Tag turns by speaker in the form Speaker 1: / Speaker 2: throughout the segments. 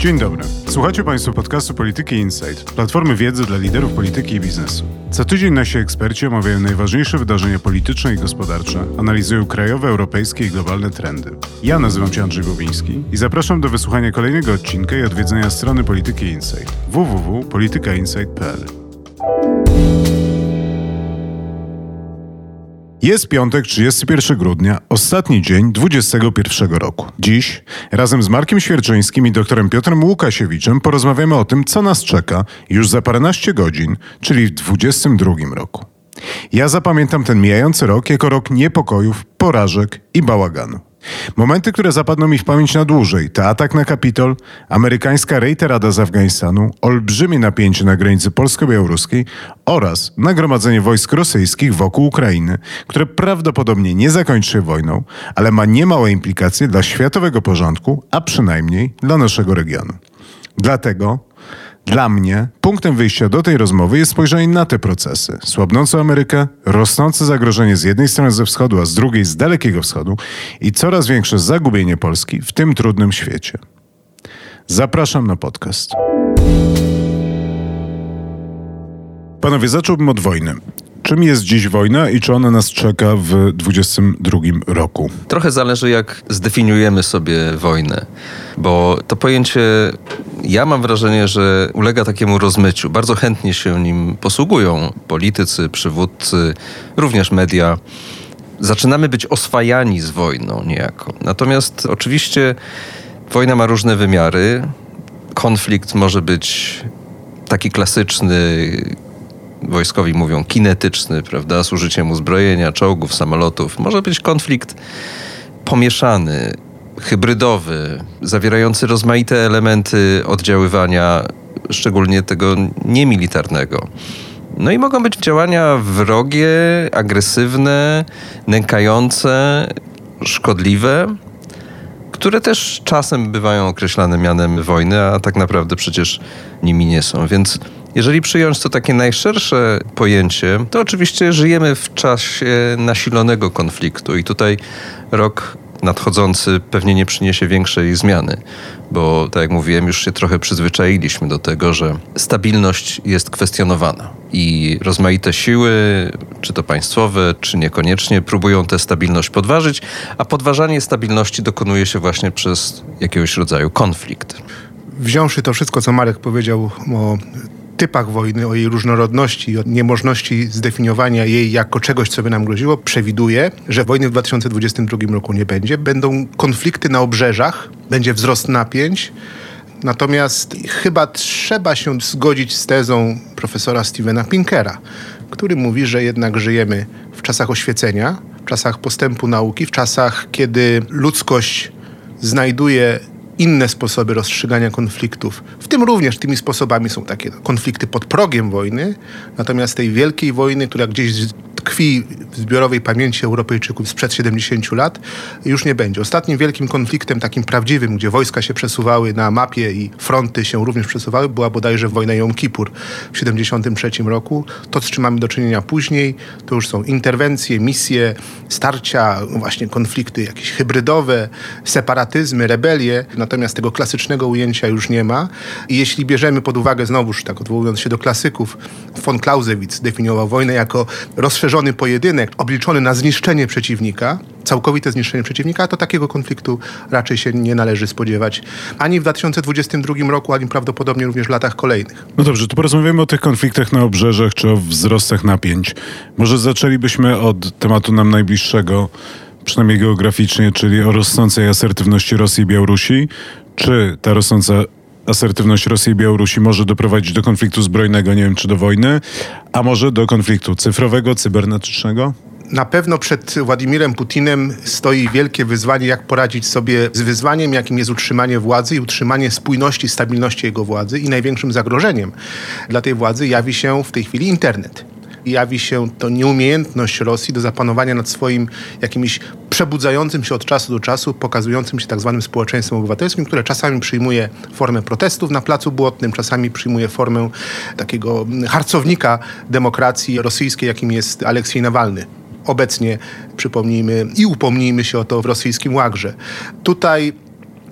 Speaker 1: Dzień dobry. Słuchacie Państwo podcastu Polityki Insight, platformy wiedzy dla liderów polityki i biznesu. Co tydzień nasi eksperci omawiają najważniejsze wydarzenia polityczne i gospodarcze, analizują krajowe, europejskie i globalne trendy. Ja nazywam się Andrzej Bobiński i zapraszam do wysłuchania kolejnego odcinka i odwiedzenia strony Polityki Insight www.politykainsight.pl. Jest piątek, 31 grudnia, ostatni dzień 2021 roku. Dziś razem z Markiem Świerczyńskim i doktorem Piotrem Łukasiewiczem porozmawiamy o tym, co nas czeka już za paręnaście godzin, czyli w 2022 roku. Ja zapamiętam ten mijający rok jako rok niepokojów, porażek i bałaganu. Momenty, które zapadną mi w pamięć na dłużej, to atak na Kapitol, amerykańska rejterada z Afganistanu, olbrzymie napięcie na granicy polsko-białoruskiej oraz nagromadzenie wojsk rosyjskich wokół Ukrainy, które prawdopodobnie nie zakończy się wojną, ale ma niemałe implikacje dla światowego porządku, a przynajmniej dla naszego regionu. Dlatego dla mnie punktem wyjścia do tej rozmowy jest spojrzenie na te procesy. Słabnącą Amerykę, rosnące zagrożenie z jednej strony ze wschodu, a z drugiej z dalekiego wschodu i coraz większe zagubienie Polski w tym trudnym świecie. Zapraszam na podcast. Panowie, zacząłbym od wojny. Czym jest dziś wojna i czy ona nas czeka w 2022 roku?
Speaker 2: Trochę zależy, jak zdefiniujemy sobie wojnę, bo to pojęcie, ja mam wrażenie, że ulega takiemu rozmyciu. Bardzo chętnie się nim posługują politycy, przywódcy, również media. Zaczynamy być oswajani z wojną niejako. Natomiast oczywiście wojna ma różne wymiary. Konflikt może być taki klasyczny, wojskowi mówią kinetyczny, prawda, z użyciem uzbrojenia, czołgów, samolotów. Może być konflikt pomieszany, hybrydowy, zawierający rozmaite elementy oddziaływania, szczególnie tego niemilitarnego. No i mogą być działania wrogie, agresywne, nękające, szkodliwe, które też czasem bywają określane mianem wojny, a tak naprawdę przecież nimi nie są. Więc jeżeli przyjąć to takie najszersze pojęcie, to oczywiście żyjemy w czasie nasilonego konfliktu i tutaj rok nadchodzący pewnie nie przyniesie większej zmiany, bo tak jak mówiłem, już się trochę przyzwyczailiśmy do tego, że stabilność jest kwestionowana i rozmaite siły, czy to państwowe, czy niekoniecznie, próbują tę stabilność podważyć, a podważanie stabilności dokonuje się właśnie przez jakiegoś rodzaju konflikt.
Speaker 3: Wziąwszy to wszystko, co Marek powiedział o typach wojny, o jej różnorodności, o niemożności zdefiniowania jej jako czegoś, co by nam groziło, przewiduje, że wojny w 2022 roku nie będzie. Będą konflikty na obrzeżach, będzie wzrost napięć. Natomiast chyba trzeba się zgodzić z tezą profesora Stevena Pinkera, który mówi, że jednak żyjemy w czasach oświecenia, w czasach postępu nauki, w czasach, kiedy ludzkość znajduje inne sposoby rozstrzygania konfliktów. W tym również tymi sposobami są takie konflikty pod progiem wojny, natomiast tej wielkiej wojny, która gdzieś tkwi w zbiorowej pamięci Europejczyków sprzed 70 lat, już nie będzie. Ostatnim wielkim konfliktem, takim prawdziwym, gdzie wojska się przesuwały na mapie i fronty się również przesuwały, była bodajże wojna Jom Kippur w 73 roku. To, z czym mamy do czynienia później, to już są interwencje, misje, starcia, właśnie konflikty jakieś hybrydowe, separatyzmy, rebelie, natomiast tego klasycznego ujęcia już nie ma. I jeśli bierzemy pod uwagę, znowuż tak odwołując się do klasyków, von Clausewitz definiował wojnę jako rozszerzony pojedynek obliczony na zniszczenie przeciwnika, całkowite zniszczenie przeciwnika, to takiego konfliktu raczej się nie należy spodziewać ani w 2022 roku, ani prawdopodobnie również w latach kolejnych.
Speaker 1: No dobrze, to porozmawiamy o tych konfliktach na obrzeżach czy o wzrostach napięć. Może zaczęlibyśmy od tematu nam najbliższego przynajmniej geograficznie, czyli o rosnącej asertywności Rosji i Białorusi. Czy ta rosnąca asertywność Rosji i Białorusi może doprowadzić do konfliktu zbrojnego, nie wiem czy do wojny, a może do konfliktu cyfrowego, cybernetycznego?
Speaker 3: Na pewno przed Władimirem Putinem stoi wielkie wyzwanie, jak poradzić sobie z wyzwaniem, jakim jest utrzymanie władzy i utrzymanie spójności, stabilności jego władzy. I największym zagrożeniem dla tej władzy jawi się w tej chwili internet jawi się to nieumiejętność Rosji do zapanowania nad swoim jakimś przebudzającym się od czasu do czasu, pokazującym się tak zwanym społeczeństwem obywatelskim, które czasami przyjmuje formę protestów na Placu Błotnym, czasami przyjmuje formę takiego harcownika demokracji rosyjskiej, jakim jest Aleksiej Nawalny obecnie, przypomnijmy i upomnijmy się o to w rosyjskim łagrze. Tutaj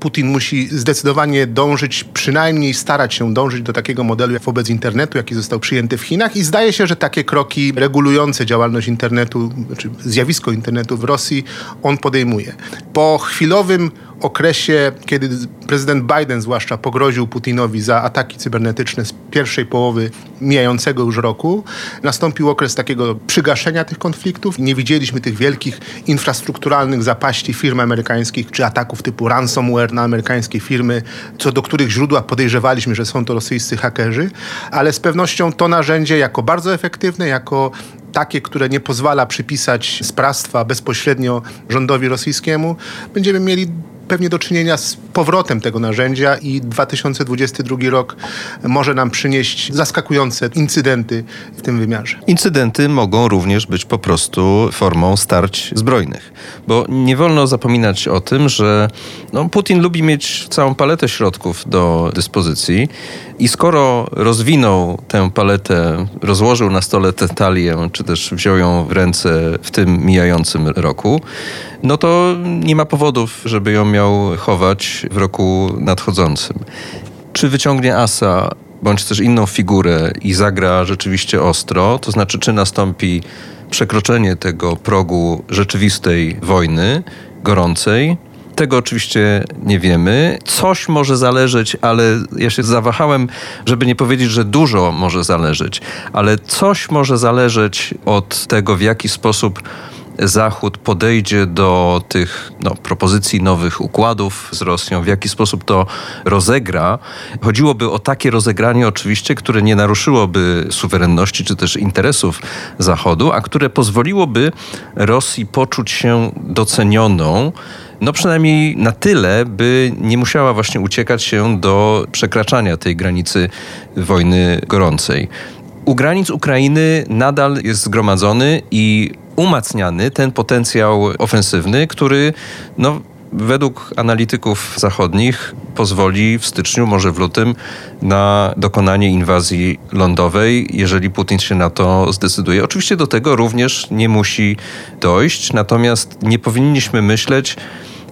Speaker 3: Putin musi zdecydowanie dążyć, przynajmniej starać się dążyć do takiego modelu jak wobec internetu, jaki został przyjęty w Chinach i zdaje się, że takie kroki regulujące działalność internetu, czy znaczy zjawisko internetu w Rosji on podejmuje. Po chwilowym okresie, kiedy prezydent Biden zwłaszcza pogroził Putinowi za ataki cybernetyczne z pierwszej połowy mijającego już roku, nastąpił okres takiego przygaszenia tych konfliktów. Nie widzieliśmy tych wielkich infrastrukturalnych zapaści firm amerykańskich czy ataków typu ransomware na amerykańskie firmy, co do których źródła podejrzewaliśmy, że są to rosyjscy hakerzy, ale z pewnością to narzędzie jako bardzo efektywne, jako takie, które nie pozwala przypisać sprawstwa bezpośrednio rządowi rosyjskiemu, będziemy mieli pewnie do czynienia z powrotem tego narzędzia i 2022 rok może nam przynieść zaskakujące incydenty w tym wymiarze.
Speaker 2: Incydenty mogą również być po prostu formą starć zbrojnych, bo nie wolno zapominać o tym, że no, Putin lubi mieć całą paletę środków do dyspozycji i skoro rozwinął tę paletę, rozłożył na stole tę talię, czy też wziął ją w ręce w tym mijającym roku, no to nie ma powodów, żeby ją miał chować w roku nadchodzącym. Czy wyciągnie asa, bądź też inną figurę i zagra rzeczywiście ostro, to znaczy czy nastąpi przekroczenie tego progu rzeczywistej wojny, gorącej, tego oczywiście nie wiemy. Coś może zależeć, ale ja się zawahałem, żeby nie powiedzieć, że dużo może zależeć, ale coś może zależeć od tego, w jaki sposób Zachód podejdzie do tych no, propozycji nowych układów z Rosją, w jaki sposób to rozegra. Chodziłoby o takie rozegranie oczywiście, które nie naruszyłoby suwerenności czy też interesów Zachodu, a które pozwoliłoby Rosji poczuć się docenioną no przynajmniej na tyle, by nie musiała właśnie uciekać się do przekraczania tej granicy wojny gorącej. U granic Ukrainy nadal jest zgromadzony i umacniany ten potencjał ofensywny, który no, według analityków zachodnich pozwoli w styczniu, może w lutym, na dokonanie inwazji lądowej, jeżeli Putin się na to zdecyduje. Oczywiście do tego również nie musi dojść, natomiast nie powinniśmy myśleć,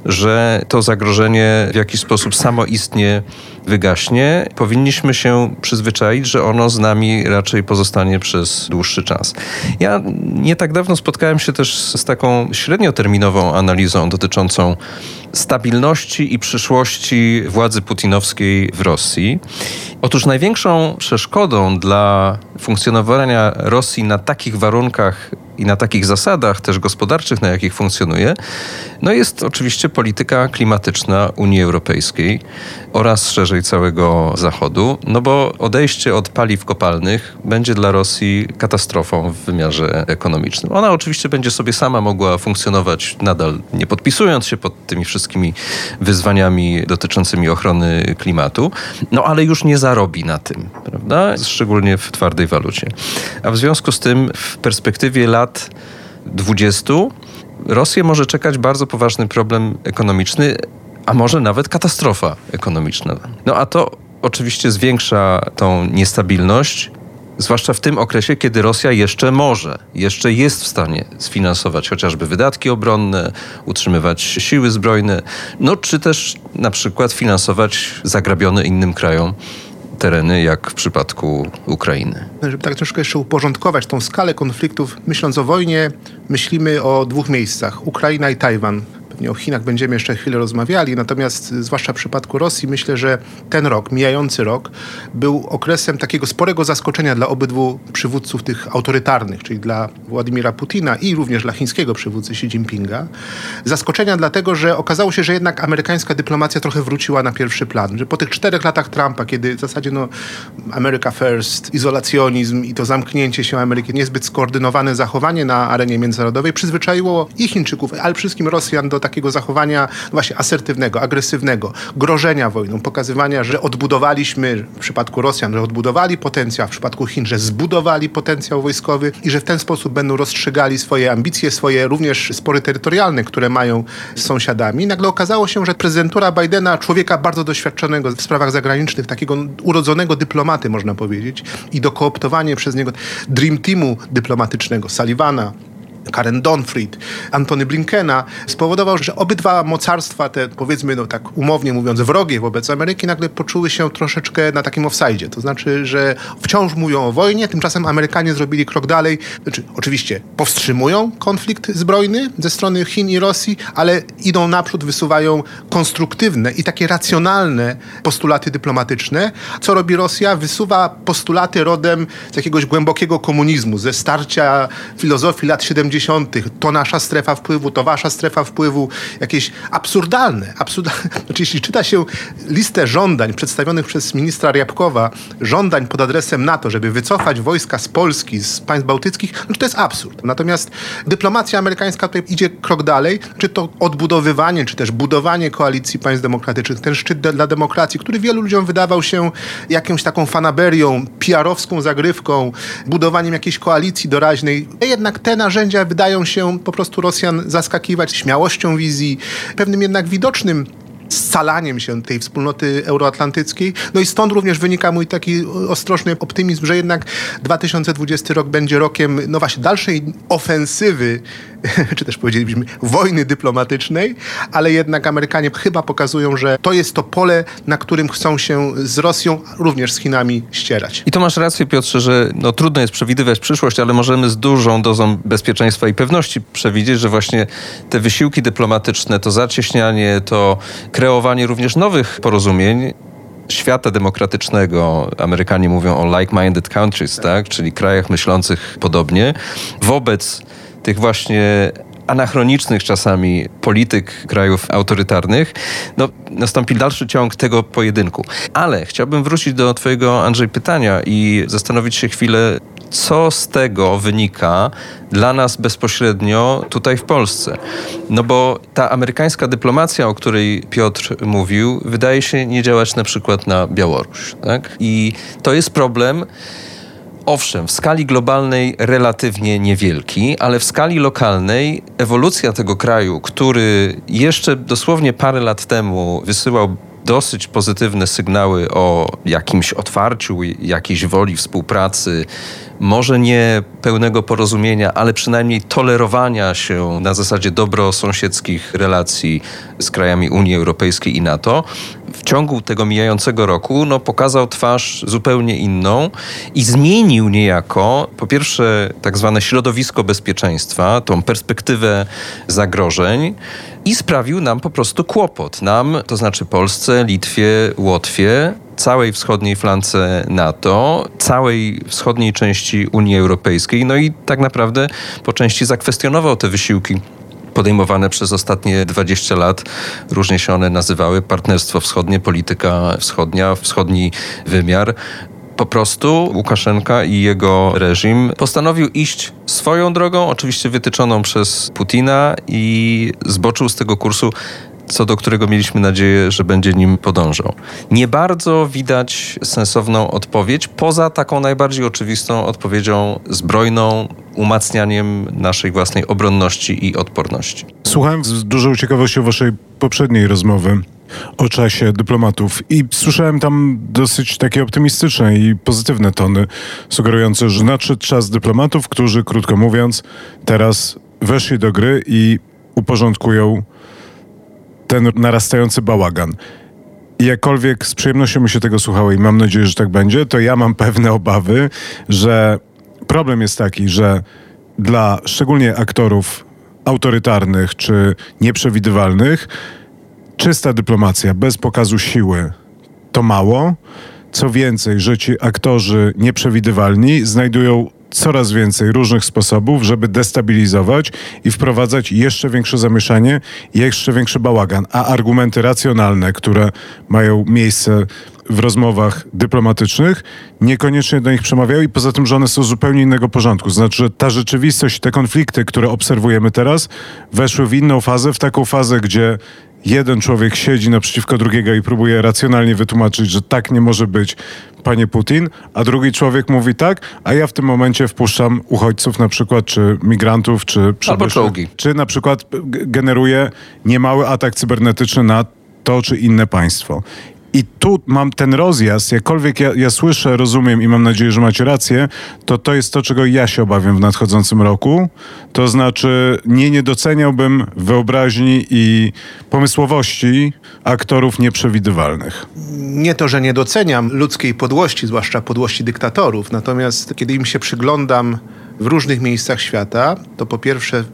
Speaker 2: że to zagrożenie w jakiś sposób samoistnie wygaśnie, powinniśmy się przyzwyczaić, że ono z nami raczej pozostanie przez dłuższy czas. Ja nie tak dawno spotkałem się też z taką średnioterminową analizą dotyczącą stabilności i przyszłości władzy putinowskiej w Rosji. Otóż największą przeszkodą dla funkcjonowania Rosji na takich warunkach i na takich zasadach też gospodarczych, na jakich funkcjonuje, no jest oczywiście polityka klimatyczna Unii Europejskiej oraz szerzej całego Zachodu, no bo odejście od paliw kopalnych będzie dla Rosji katastrofą w wymiarze ekonomicznym. Ona oczywiście będzie sobie sama mogła funkcjonować nadal, nie podpisując się pod tymi wszystkimi wyzwaniami dotyczącymi ochrony klimatu, no ale już nie zarobi na tym, prawda? Szczególnie w twardej walucie. A w związku z tym w perspektywie lat 20 Rosję może czekać bardzo poważny problem ekonomiczny, a może nawet katastrofa ekonomiczna. No a to oczywiście zwiększa tą niestabilność, zwłaszcza w tym okresie, kiedy Rosja jeszcze może, jeszcze jest w stanie sfinansować chociażby wydatki obronne, utrzymywać siły zbrojne, no czy też na przykład finansować zagrabione innym krajom tereny, jak w przypadku Ukrainy.
Speaker 3: Żeby tak troszkę jeszcze uporządkować tą skalę konfliktów, myśląc o wojnie, myślimy o dwóch miejscach: Ukraina i Tajwan. Pewnie o Chinach będziemy jeszcze chwilę rozmawiali, natomiast zwłaszcza w przypadku Rosji myślę, że ten rok, mijający rok, był okresem takiego sporego zaskoczenia dla obydwu przywódców tych autorytarnych, czyli dla Władimira Putina i również dla chińskiego przywódcy Xi Jinpinga. Zaskoczenia dlatego, że okazało się, że jednak amerykańska dyplomacja trochę wróciła na pierwszy plan. Że po tych czterech latach Trumpa, kiedy w zasadzie no, America First, izolacjonizm i to zamknięcie się Ameryki, niezbyt skoordynowane zachowanie na arenie międzynarodowej przyzwyczaiło i Chińczyków, ale przede wszystkim Rosjan do takiego zachowania właśnie asertywnego, agresywnego, grożenia wojną, pokazywania, że odbudowaliśmy, w przypadku Rosjan, że odbudowali potencjał, w przypadku Chin, że zbudowali potencjał wojskowy i że w ten sposób będą rozstrzygali swoje ambicje, swoje również spory terytorialne, które mają z sąsiadami. Nagle okazało się, że prezydentura Bidena, człowieka bardzo doświadczonego w sprawach zagranicznych, takiego urodzonego dyplomaty, można powiedzieć, i dokooptowanie przez niego Dream Teamu dyplomatycznego, Sullivana, Karen Donfried, Antony Blinkena, spowodował, że obydwa mocarstwa, te powiedzmy, no tak umownie mówiąc, wrogie wobec Ameryki, nagle poczuły się troszeczkę na takim offside. To znaczy, że wciąż mówią o wojnie, tymczasem Amerykanie zrobili krok dalej. Znaczy, oczywiście powstrzymują konflikt zbrojny ze strony Chin i Rosji, ale idą naprzód, wysuwają konstruktywne i takie racjonalne postulaty dyplomatyczne. Co robi Rosja? Wysuwa postulaty rodem z jakiegoś głębokiego komunizmu, ze starcia filozofii lat 70. To nasza strefa wpływu, to wasza strefa wpływu. Jakieś absurdalne. absurdalne. Znaczy, jeśli czyta się listę żądań przedstawionych przez ministra Ryabkowa, żądań pod adresem NATO, żeby wycofać wojska z Polski, z państw bałtyckich, no to jest absurd. Natomiast dyplomacja amerykańska tutaj idzie krok dalej, czy to odbudowywanie, czy też budowanie koalicji państw demokratycznych, ten szczyt dla demokracji, który wielu ludziom wydawał się jakąś taką fanaberią, PR-owską zagrywką, budowaniem jakiejś koalicji doraźnej. Jednak te narzędzia wydają się po prostu Rosjan zaskakiwać śmiałością wizji, pewnym jednak widocznym scalaniem się tej wspólnoty euroatlantyckiej. No i stąd również wynika mój taki ostrożny optymizm, że jednak 2020 rok będzie rokiem, no właśnie, dalszej ofensywy, czy też powiedzielibyśmy wojny dyplomatycznej, ale jednak Amerykanie chyba pokazują, że to jest to pole, na którym chcą się z Rosją, również z Chinami ścierać.
Speaker 2: I to masz rację, Piotrze, że no, trudno jest przewidywać przyszłość, ale możemy z dużą dozą bezpieczeństwa i pewności przewidzieć, że właśnie te wysiłki dyplomatyczne, to zacieśnianie, to kreowanie również nowych porozumień świata demokratycznego, Amerykanie mówią o like-minded countries, tak? czyli krajach myślących podobnie, wobec tych właśnie anachronicznych czasami polityk krajów autorytarnych, no, nastąpi dalszy ciąg tego pojedynku. Ale chciałbym wrócić do Twojego, Andrzej, pytania i zastanowić się chwilę, co z tego wynika dla nas bezpośrednio tutaj w Polsce. No bo ta amerykańska dyplomacja, o której Piotr mówił, wydaje się nie działać na przykład na Białoruś. Tak? I to jest problem. Owszem, w skali globalnej relatywnie niewielki, ale w skali lokalnej ewolucja tego kraju, który jeszcze dosłownie parę lat temu wysyłał dosyć pozytywne sygnały o jakimś otwarciu, jakiejś woli współpracy, może nie pełnego porozumienia, ale przynajmniej tolerowania się na zasadzie dobrosąsiedzkich relacji z krajami Unii Europejskiej i NATO, w ciągu tego mijającego roku no, pokazał twarz zupełnie inną i zmienił niejako, po pierwsze, tak zwane środowisko bezpieczeństwa, tą perspektywę zagrożeń i sprawił nam po prostu kłopot. Nam, to znaczy Polsce, Litwie, Łotwie, całej wschodniej flance NATO, całej wschodniej części Unii Europejskiej, no i tak naprawdę po części zakwestionował te wysiłki podejmowane przez ostatnie 20 lat. Różnie się one nazywały. Partnerstwo wschodnie, polityka wschodnia, wschodni wymiar po prostu Łukaszenka i jego reżim postanowił iść swoją drogą, oczywiście wytyczoną przez Putina i zboczył z tego kursu co do którego mieliśmy nadzieję, że będzie nim podążał. Nie bardzo widać sensowną odpowiedź, poza taką najbardziej oczywistą odpowiedzią zbrojną, umacnianiem naszej własnej obronności i odporności.
Speaker 1: Słuchałem z dużą ciekawością waszej poprzedniej rozmowy o czasie dyplomatów i słyszałem tam dosyć takie optymistyczne i pozytywne tony, sugerujące, że nadszedł czas dyplomatów, którzy, krótko mówiąc, teraz weszli do gry i uporządkują ten narastający bałagan. Jakkolwiek z przyjemnością mi się tego słuchało i mam nadzieję, że tak będzie, to ja mam pewne obawy, że problem jest taki, że dla szczególnie aktorów autorytarnych czy nieprzewidywalnych, czysta dyplomacja bez pokazu siły to mało. Co więcej, że ci aktorzy nieprzewidywalni znajdują coraz więcej różnych sposobów, żeby destabilizować i wprowadzać jeszcze większe zamieszanie jeszcze większy bałagan. A argumenty racjonalne, które mają miejsce w rozmowach dyplomatycznych, niekoniecznie do nich przemawiają i poza tym, że one są zupełnie innego porządku. Znaczy, że ta rzeczywistość, te konflikty, które obserwujemy teraz, weszły w inną fazę, w taką fazę, gdzie jeden człowiek siedzi naprzeciwko drugiego i próbuje racjonalnie wytłumaczyć, że tak nie może być, panie Putin, a drugi człowiek mówi tak, a ja w tym momencie wpuszczam uchodźców na przykład, czy migrantów, czy
Speaker 2: przybyszy,
Speaker 1: czy na przykład generuje niemały atak cybernetyczny na to czy inne państwo. I tu mam ten rozjazd, jakkolwiek ja, ja słyszę, rozumiem i mam nadzieję, że macie rację, to to jest to, czego ja się obawiam w nadchodzącym roku. To znaczy, nie niedoceniałbym wyobraźni i pomysłowości aktorów nieprzewidywalnych.
Speaker 3: Nie to, że nie doceniam ludzkiej podłości, zwłaszcza podłości dyktatorów, natomiast kiedy im się przyglądam w różnych miejscach świata, to po pierwsze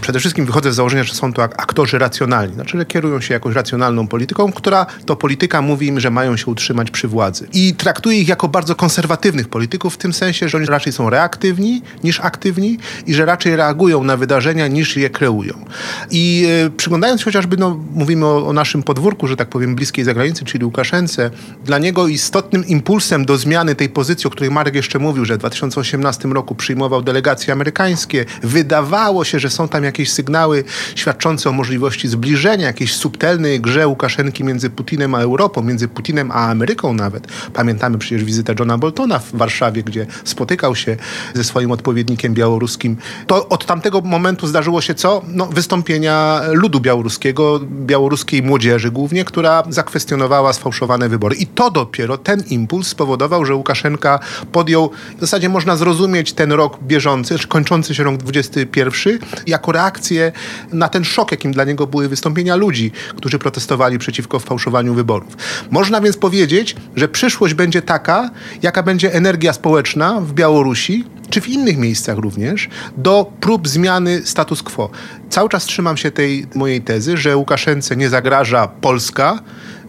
Speaker 3: przede wszystkim wychodzę z założenia, że są to aktorzy racjonalni, znaczy, że kierują się jakąś racjonalną polityką, która to polityka mówi im, że mają się utrzymać przy władzy. I traktuje ich jako bardzo konserwatywnych polityków w tym sensie, że oni raczej są reaktywni niż aktywni i że raczej reagują na wydarzenia niż je kreują. I e, przyglądając się chociażby, no, mówimy o, o naszym podwórku, że tak powiem, bliskiej zagranicy, czyli Łukaszence, dla niego istotnym impulsem do zmiany tej pozycji, o której Marek jeszcze mówił, że w 2018 roku przyjmował delegacje amerykańskie, wydawało się, że są tam jakieś sygnały świadczące o możliwości zbliżenia, jakiejś subtelnej grze Łukaszenki między Putinem a Europą, między Putinem a Ameryką nawet. Pamiętamy przecież wizytę Johna Boltona w Warszawie, gdzie spotykał się ze swoim odpowiednikiem białoruskim. To od tamtego momentu zdarzyło się co? No, wystąpienia ludu białoruskiego, białoruskiej młodzieży głównie, która zakwestionowała sfałszowane wybory. I to dopiero, ten impuls spowodował, że Łukaszenka podjął, w zasadzie można zrozumieć ten rok bieżący, kończący się rok 21, jako reakcję na ten szok, jakim dla niego były wystąpienia ludzi, którzy protestowali przeciwko fałszowaniu wyborów. Można więc powiedzieć, że przyszłość będzie taka, jaka będzie energia społeczna w Białorusi, czy w innych miejscach również, do prób zmiany status quo. Cały czas trzymam się tej mojej tezy, że Łukaszence nie zagraża Polska,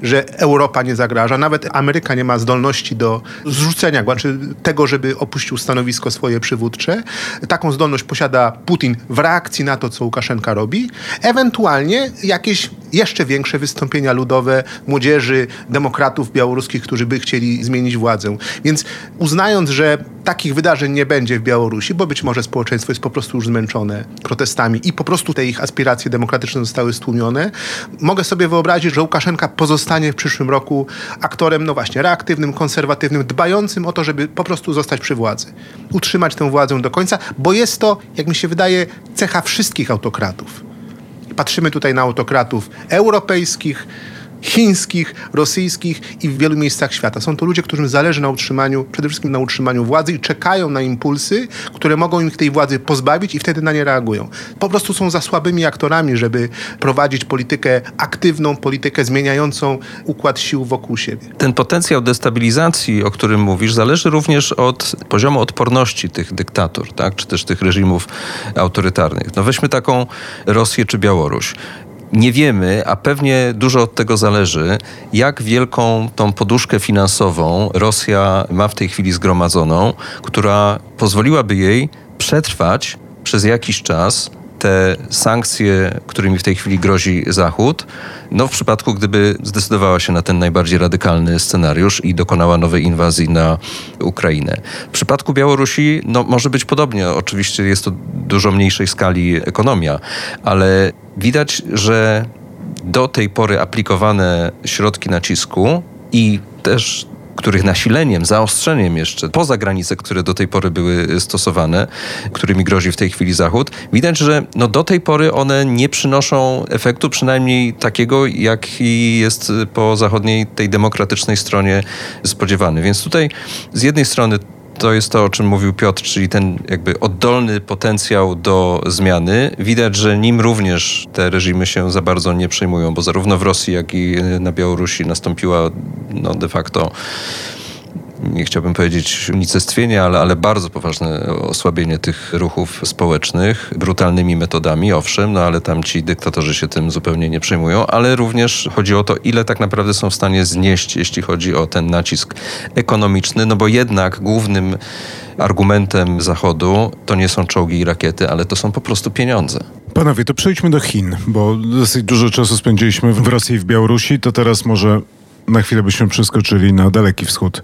Speaker 3: że Europa nie zagraża, nawet Ameryka nie ma zdolności do zrzucenia, znaczy tego, żeby opuścił stanowisko swoje przywódcze. Taką zdolność posiada Putin w reakcji na to, co Łukaszenka robi. Ewentualnie jakieś jeszcze większe wystąpienia ludowe młodzieży, demokratów białoruskich, którzy by chcieli zmienić władzę. Więc uznając, że takich wydarzeń nie będzie w Białorusi, bo być może społeczeństwo jest po prostu już zmęczone protestami i po prostu te ich aspiracje demokratyczne zostały stłumione, mogę sobie wyobrazić, że Łukaszenka pozostanie w przyszłym roku aktorem, no właśnie, reaktywnym, konserwatywnym, dbającym o to, żeby po prostu zostać przy władzy. Utrzymać tę władzę do końca, bo jest to, jak mi się wydaje, cecha wszystkich autokratów. Patrzymy tutaj na autokratów europejskich, chińskich, rosyjskich i w wielu miejscach świata. Są to ludzie, którym zależy na utrzymaniu, przede wszystkim na utrzymaniu władzy i czekają na impulsy, które mogą im tej władzy pozbawić i wtedy na nie reagują. Po prostu są za słabymi aktorami, żeby prowadzić politykę aktywną, politykę zmieniającą układ sił wokół siebie.
Speaker 2: Ten potencjał destabilizacji, o którym mówisz, zależy również od poziomu odporności tych dyktatur, tak? czy też tych reżimów autorytarnych. No weźmy taką Rosję czy Białoruś nie wiemy, a pewnie dużo od tego zależy, jak wielką tą poduszkę finansową Rosja ma w tej chwili zgromadzoną, która pozwoliłaby jej przetrwać przez jakiś czas te sankcje, którymi w tej chwili grozi Zachód, no w przypadku, gdyby zdecydowała się na ten najbardziej radykalny scenariusz i dokonała nowej inwazji na Ukrainę. W przypadku Białorusi, no może być podobnie. Oczywiście jest to dużo mniejszej skali ekonomia, ale widać, że do tej pory aplikowane środki nacisku i też których nasileniem, zaostrzeniem jeszcze poza granice, które do tej pory były stosowane, którymi grozi w tej chwili Zachód, widać, że no do tej pory one nie przynoszą efektu przynajmniej takiego, jaki jest po zachodniej, tej demokratycznej stronie spodziewany. Więc tutaj z jednej strony to jest to, o czym mówił Piotr, czyli ten jakby oddolny potencjał do zmiany. Widać, że nim również te reżimy się za bardzo nie przejmują, bo zarówno w Rosji, jak i na Białorusi nastąpiła no, de facto nie chciałbym powiedzieć unicestwienie, ale, ale bardzo poważne osłabienie tych ruchów społecznych. Brutalnymi metodami, owszem, no ale tam ci dyktatorzy się tym zupełnie nie przejmują, ale również chodzi o to, ile tak naprawdę są w stanie znieść, jeśli chodzi o ten nacisk ekonomiczny, no bo jednak głównym argumentem Zachodu to nie są czołgi i rakiety, ale to są po prostu pieniądze.
Speaker 1: Panowie, to przejdźmy do Chin, bo dosyć dużo czasu spędziliśmy w Rosji i w Białorusi, to teraz może na chwilę byśmy przeskoczyli na Daleki Wschód.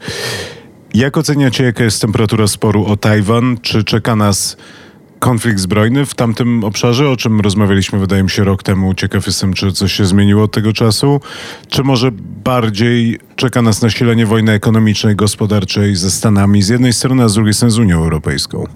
Speaker 1: Jak oceniacie, jaka jest temperatura sporu o Tajwan? Czy czeka nas konflikt zbrojny w tamtym obszarze, o czym rozmawialiśmy, wydaje mi się, rok temu. Ciekaw jestem, czy coś się zmieniło od tego czasu. Czy może bardziej czeka nas nasilenie wojny ekonomicznej, gospodarczej ze Stanami z jednej strony, a z drugiej strony z Unią Europejską?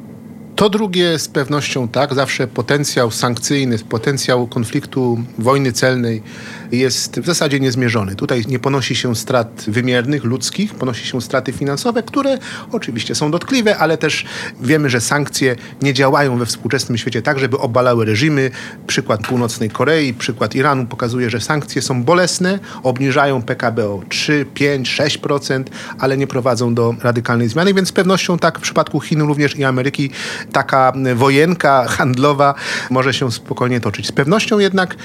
Speaker 3: To drugie z pewnością tak. Zawsze potencjał sankcyjny, potencjał konfliktu wojny celnej jest w zasadzie niezmierzony. Tutaj nie ponosi się strat wymiernych, ludzkich, ponosi się straty finansowe, które oczywiście są dotkliwe, ale też wiemy, że sankcje nie działają we współczesnym świecie tak, żeby obalały reżimy. Przykład Północnej Korei, przykład Iranu pokazuje, że sankcje są bolesne, obniżają PKB o 3, 5, 6%, ale nie prowadzą do radykalnej zmiany, więc z pewnością tak w przypadku Chin również i Ameryki taka wojenka handlowa może się spokojnie toczyć. Z pewnością jednak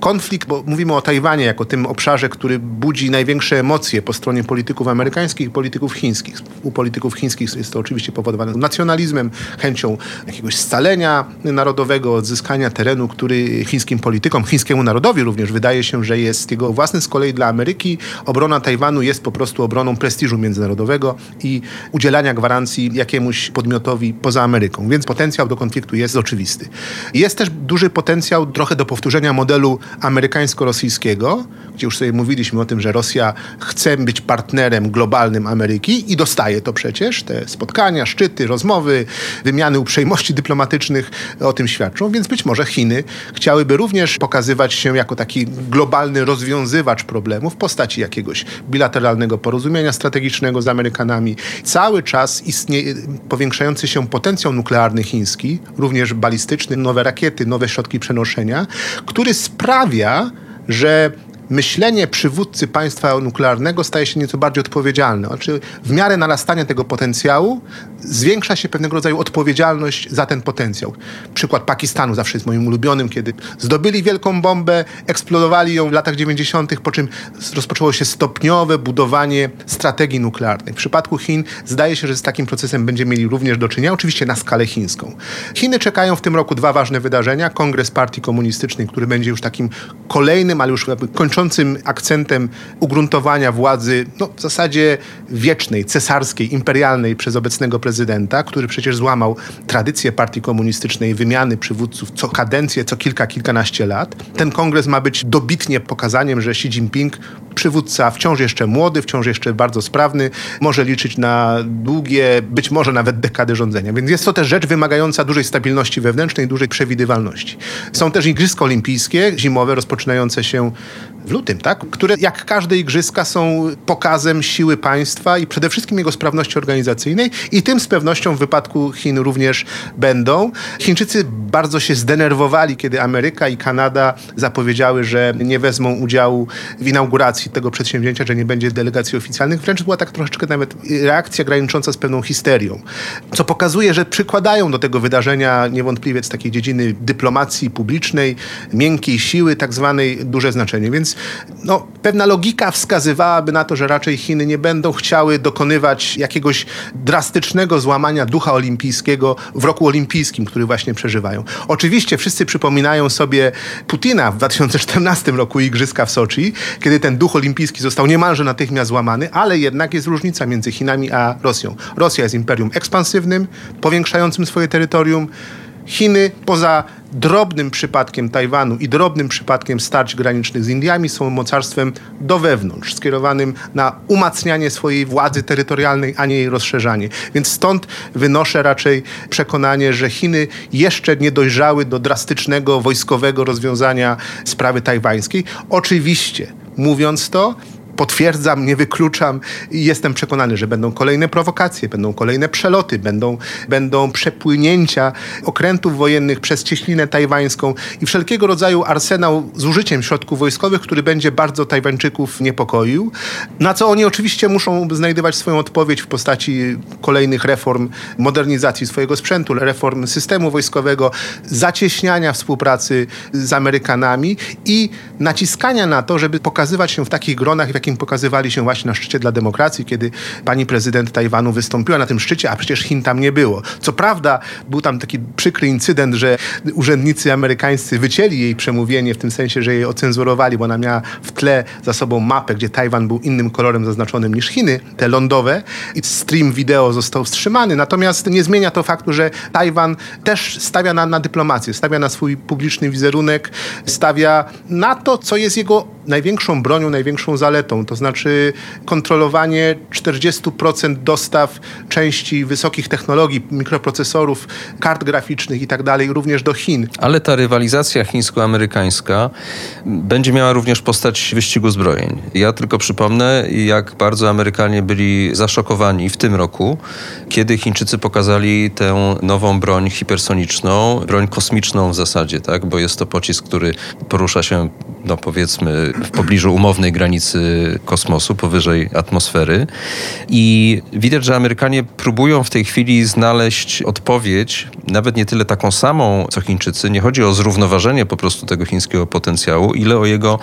Speaker 3: konflikt, bo mówimy o Tajwanie jako tym obszarze, który budzi największe emocje po stronie polityków amerykańskich i polityków chińskich. U polityków chińskich jest to oczywiście powodowane nacjonalizmem, chęcią jakiegoś scalenia narodowego, odzyskania terenu, który chińskim politykom, chińskiemu narodowi również wydaje się, że jest jego własny. Z kolei dla Ameryki obrona Tajwanu jest po prostu obroną prestiżu międzynarodowego i udzielania gwarancji jakiemuś podmiotowi poza Ameryką. Więc potencjał do konfliktu jest oczywisty. Jest też duży potencjał trochę do powtórzenia modelu amerykańsko-rosyjskiego, gdzie już sobie mówiliśmy o tym, że Rosja chce być partnerem globalnym Ameryki i dostaje to przecież. Te spotkania, szczyty, rozmowy, wymiany uprzejmości dyplomatycznych o tym świadczą, więc być może Chiny chciałyby również pokazywać się jako taki globalny rozwiązywacz problemów w postaci jakiegoś bilateralnego porozumienia strategicznego z Amerykanami. Cały czas istnieje powiększający się potencjał nuklearny chiński, również balistyczny, nowe rakiety, nowe środki przenoszenia, który sprawia, sprawia, że myślenie przywódcy państwa nuklearnego staje się nieco bardziej odpowiedzialne. Znaczy, w miarę narastania tego potencjału zwiększa się pewnego rodzaju odpowiedzialność za ten potencjał. Przykład Pakistanu zawsze jest moim ulubionym, kiedy zdobyli wielką bombę, eksplodowali ją w latach 90., po czym rozpoczęło się stopniowe budowanie strategii nuklearnej. W przypadku Chin zdaje się, że z takim procesem będziemy mieli również do czynienia, oczywiście na skalę chińską. Chiny czekają w tym roku dwa ważne wydarzenia. Kongres Partii Komunistycznej, który będzie już takim kolejnym, ale już jakby kończącym akcentem ugruntowania władzy, no w zasadzie wiecznej, cesarskiej, imperialnej przez obecnego prezydenta, który przecież złamał tradycję partii komunistycznej wymiany przywódców co kadencję, co kilka, kilkanaście lat. Ten kongres ma być dobitnie pokazaniem, że Xi Jinping, przywódca wciąż jeszcze młody, wciąż jeszcze bardzo sprawny, może liczyć na długie, być może nawet dekady rządzenia. Więc jest to też rzecz wymagająca dużej stabilności wewnętrznej, dużej przewidywalności. Są też Igrzyska Olimpijskie, zimowe, rozpoczynające się w lutym, tak? które jak każde igrzyska są pokazem siły państwa i przede wszystkim jego sprawności organizacyjnej i tym z pewnością w wypadku Chin również będą. Chińczycy bardzo się zdenerwowali, kiedy Ameryka i Kanada zapowiedziały, że nie wezmą udziału w inauguracji tego przedsięwzięcia, że nie będzie delegacji oficjalnych. Wręcz była tak troszeczkę nawet reakcja granicząca z pewną histerią, co pokazuje, że przykładają do tego wydarzenia niewątpliwie z takiej dziedziny dyplomacji publicznej, miękkiej siły, tak zwanej, duże znaczenie. Więc no, pewna logika wskazywałaby na to, że raczej Chiny nie będą chciały dokonywać jakiegoś drastycznego złamania ducha olimpijskiego w roku olimpijskim, który właśnie przeżywają. Oczywiście wszyscy przypominają sobie Putina w 2014 roku Igrzyska w Soczi, kiedy ten duch olimpijski został niemalże natychmiast złamany, ale jednak jest różnica między Chinami a Rosją. Rosja jest imperium ekspansywnym, powiększającym swoje terytorium. Chiny poza drobnym przypadkiem Tajwanu i drobnym przypadkiem starć granicznych z Indiami są mocarstwem do wewnątrz, skierowanym na umacnianie swojej władzy terytorialnej, a nie jej rozszerzanie. Więc stąd wynoszę raczej przekonanie, że Chiny jeszcze nie dojrzały do drastycznego wojskowego rozwiązania sprawy tajwańskiej. Oczywiście, mówiąc to, potwierdzam, nie wykluczam i jestem przekonany, że będą kolejne prowokacje, będą kolejne przeloty, będą, będą przepłynięcia okrętów wojennych przez cieślinę tajwańską i wszelkiego rodzaju arsenał z użyciem środków wojskowych, który będzie bardzo Tajwańczyków niepokoił. Na co oni oczywiście muszą znajdować swoją odpowiedź w postaci kolejnych reform, modernizacji swojego sprzętu, reform systemu wojskowego, zacieśniania współpracy z Amerykanami i naciskania na to, żeby pokazywać się w takich gronach, w jakim pokazywali się właśnie na szczycie dla demokracji, kiedy pani prezydent Tajwanu wystąpiła na tym szczycie, a przecież Chin tam nie było. Co prawda był tam taki przykry incydent, że urzędnicy amerykańscy wycięli jej przemówienie w tym sensie, że jej ocenzurowali, bo ona miała w tle za sobą mapę, gdzie Tajwan był innym kolorem zaznaczonym niż Chiny, te lądowe i stream wideo został wstrzymany. Natomiast nie zmienia to faktu, że Tajwan też stawia na, na dyplomację, stawia na swój publiczny wizerunek, stawia na to, co jest jego największą bronią, największą zaletą, to znaczy kontrolowanie 40% dostaw części wysokich technologii, mikroprocesorów, kart graficznych i tak dalej, również do Chin.
Speaker 2: Ale ta rywalizacja chińsko-amerykańska będzie miała również postać wyścigu zbrojeń. Ja tylko przypomnę, jak bardzo Amerykanie byli zaszokowani w tym roku, kiedy Chińczycy pokazali tę nową broń hipersoniczną, broń kosmiczną w zasadzie, tak? bo jest to pocisk, który porusza się, no powiedzmy, w pobliżu umownej granicy kosmosu, powyżej atmosfery. I widać, że Amerykanie próbują w tej chwili znaleźć odpowiedź, nawet nie tyle taką samą, co Chińczycy. Nie chodzi o zrównoważenie po prostu tego chińskiego potencjału, ile o jego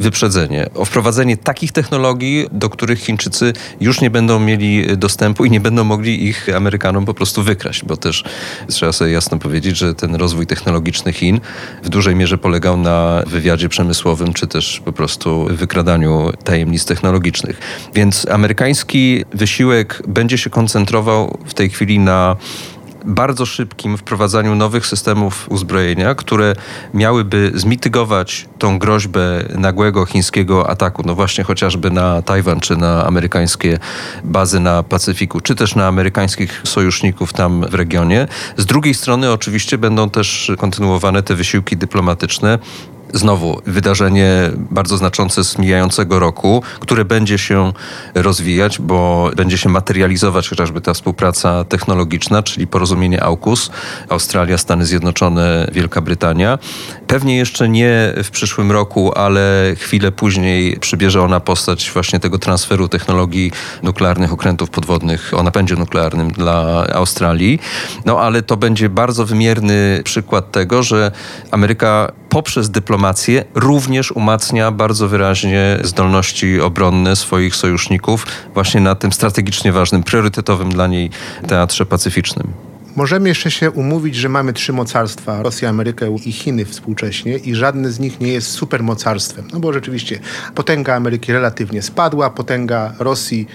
Speaker 2: wyprzedzenie. O wprowadzenie takich technologii, do których Chińczycy już nie będą mieli dostępu i nie będą mogli ich Amerykanom po prostu wykraść, bo też trzeba sobie jasno powiedzieć, że ten rozwój technologiczny Chin w dużej mierze polegał na wywiadzie przemysłowym, czy też po prostu wykradaniu tajemnic technologicznych. Więc amerykański wysiłek będzie się koncentrował w tej chwili na bardzo szybkim wprowadzaniu nowych systemów uzbrojenia, które miałyby zmitygować tą groźbę nagłego chińskiego ataku, no właśnie chociażby na Tajwan, czy na amerykańskie bazy na Pacyfiku, czy też na amerykańskich sojuszników tam w regionie. Z drugiej strony oczywiście będą też kontynuowane te wysiłki dyplomatyczne Znowu wydarzenie bardzo znaczące z mijającego roku, które będzie się rozwijać, bo będzie się materializować chociażby ta współpraca technologiczna, czyli porozumienie AUKUS, Australia, Stany Zjednoczone, Wielka Brytania. Pewnie jeszcze nie w przyszłym roku, ale chwilę później przybierze ona postać właśnie tego transferu technologii nuklearnych, okrętów podwodnych o napędzie nuklearnym dla Australii. No ale to będzie bardzo wymierny przykład tego, że Ameryka poprzez dyplomację również umacnia bardzo wyraźnie zdolności obronne swoich sojuszników właśnie na tym strategicznie ważnym, priorytetowym dla niej teatrze pacyficznym.
Speaker 3: Możemy jeszcze się umówić, że mamy trzy mocarstwa, Rosję, Amerykę i Chiny współcześnie i żadne z nich nie jest supermocarstwem. No bo rzeczywiście potęga Ameryki relatywnie spadła, potęga Rosji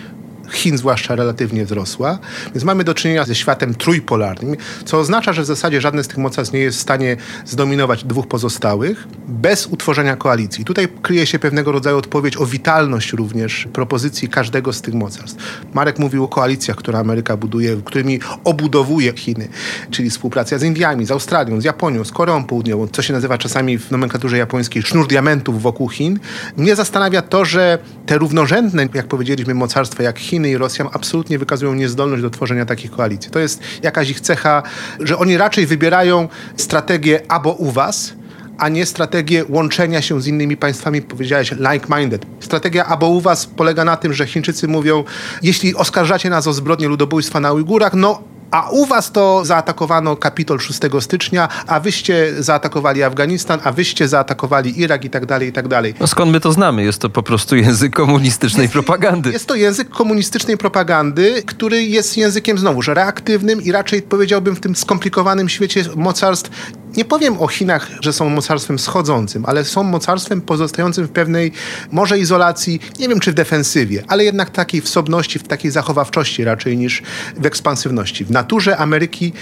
Speaker 3: Chin zwłaszcza relatywnie wzrosła, więc mamy do czynienia ze światem trójpolarnym, co oznacza, że w zasadzie żadne z tych mocarstw nie jest w stanie zdominować dwóch pozostałych bez utworzenia koalicji. Tutaj kryje się pewnego rodzaju odpowiedź o witalność również propozycji każdego z tych mocarstw. Marek mówił o koalicjach, które Ameryka buduje, którymi obudowuje Chiny, czyli współpraca z Indiami, z Australią, z Japonią, z Koreą Południową, co się nazywa czasami w nomenklaturze japońskiej sznur diamentów wokół Chin. Mnie zastanawia to, że te równorzędne, jak powiedzieliśmy, mocarstwa jak Chiny, Chiny i Rosja absolutnie wykazują niezdolność do tworzenia takich koalicji. To jest jakaś ich cecha, że oni raczej wybierają strategię albo u was, a nie strategię łączenia się z innymi państwami, powiedziałeś like-minded. Strategia albo u was polega na tym, że Chińczycy mówią, jeśli oskarżacie nas o zbrodnie ludobójstwa na Ujgurach, no a u was to zaatakowano Kapitol 6 stycznia, a wyście zaatakowali Afganistan, a wyście zaatakowali Irak i tak dalej, i tak dalej.
Speaker 2: No skąd my to znamy? Jest to po prostu język komunistycznej
Speaker 3: jest,
Speaker 2: propagandy.
Speaker 3: Jest to język komunistycznej propagandy, który jest językiem znowuż reaktywnym i raczej powiedziałbym w tym skomplikowanym świecie mocarstw nie powiem o Chinach, że są mocarstwem schodzącym, ale są mocarstwem pozostającym w pewnej może izolacji, nie wiem czy w defensywie, ale jednak takiej wsobności, w takiej zachowawczości raczej niż w ekspansywności. W naturze Ameryki,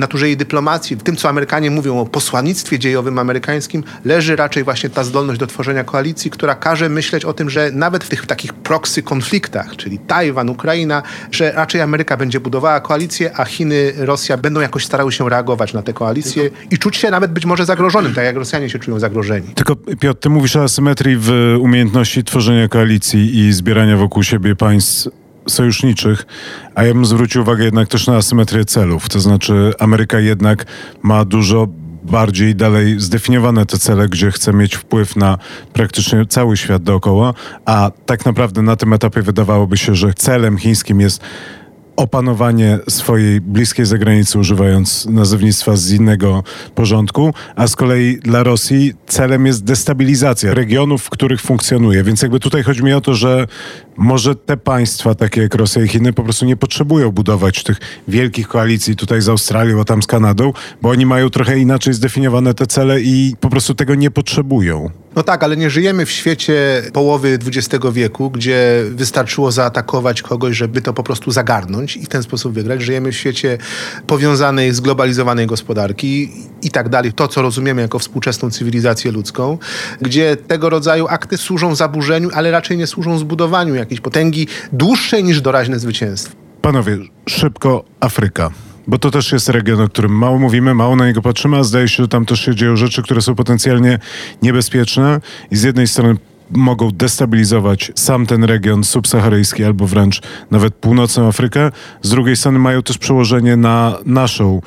Speaker 3: naturze jej dyplomacji, w tym co Amerykanie mówią o posłannictwie dziejowym amerykańskim, leży raczej właśnie ta zdolność do tworzenia koalicji, która każe myśleć o tym, że nawet w tych takich proksy konfliktach, czyli Tajwan, Ukraina, że raczej Ameryka będzie budowała koalicję, a Chiny, Rosja będą jakoś starały się reagować na te koalicje i czuć się nawet być może zagrożonym, tak jak Rosjanie się czują zagrożeni.
Speaker 1: Tylko Piotr, ty mówisz o asymetrii w umiejętności tworzenia koalicji i zbierania wokół siebie państw sojuszniczych, a ja bym zwrócił uwagę jednak też na asymetrię celów. To znaczy Ameryka jednak ma dużo bardziej dalej zdefiniowane te cele, gdzie chce mieć wpływ na praktycznie cały świat dookoła, a tak naprawdę na tym etapie wydawałoby się, że celem chińskim jest opanowanie swojej bliskiej zagranicy, używając nazewnictwa z innego porządku, a z kolei dla Rosji celem jest destabilizacja regionów, w których funkcjonuje. Więc jakby tutaj chodzi mi o to, że Może te państwa, takie jak Rosja i Chiny, po prostu nie potrzebują budować tych wielkich koalicji tutaj z Australią, a tam z Kanadą, bo oni mają trochę inaczej zdefiniowane te cele i po prostu tego nie potrzebują.
Speaker 3: No tak, ale nie żyjemy w świecie połowy XX wieku, gdzie wystarczyło zaatakować kogoś, żeby to po prostu zagarnąć i w ten sposób wygrać. Żyjemy w świecie powiązanej, zglobalizowanej gospodarki i tak dalej. To, co rozumiemy jako współczesną cywilizację ludzką, gdzie tego rodzaju akty służą zaburzeniu, ale raczej nie służą zbudowaniu jakiejś potęgi dłuższej niż doraźne zwycięstwo.
Speaker 1: Panowie, szybko Afryka. Bo to też jest region, o którym mało mówimy, mało na niego patrzymy, a zdaje się, że tam też się dzieją rzeczy, które są potencjalnie niebezpieczne i z jednej strony mogą destabilizować sam ten region subsaharyjski albo wręcz nawet północną Afrykę, z drugiej strony mają też przełożenie na naszą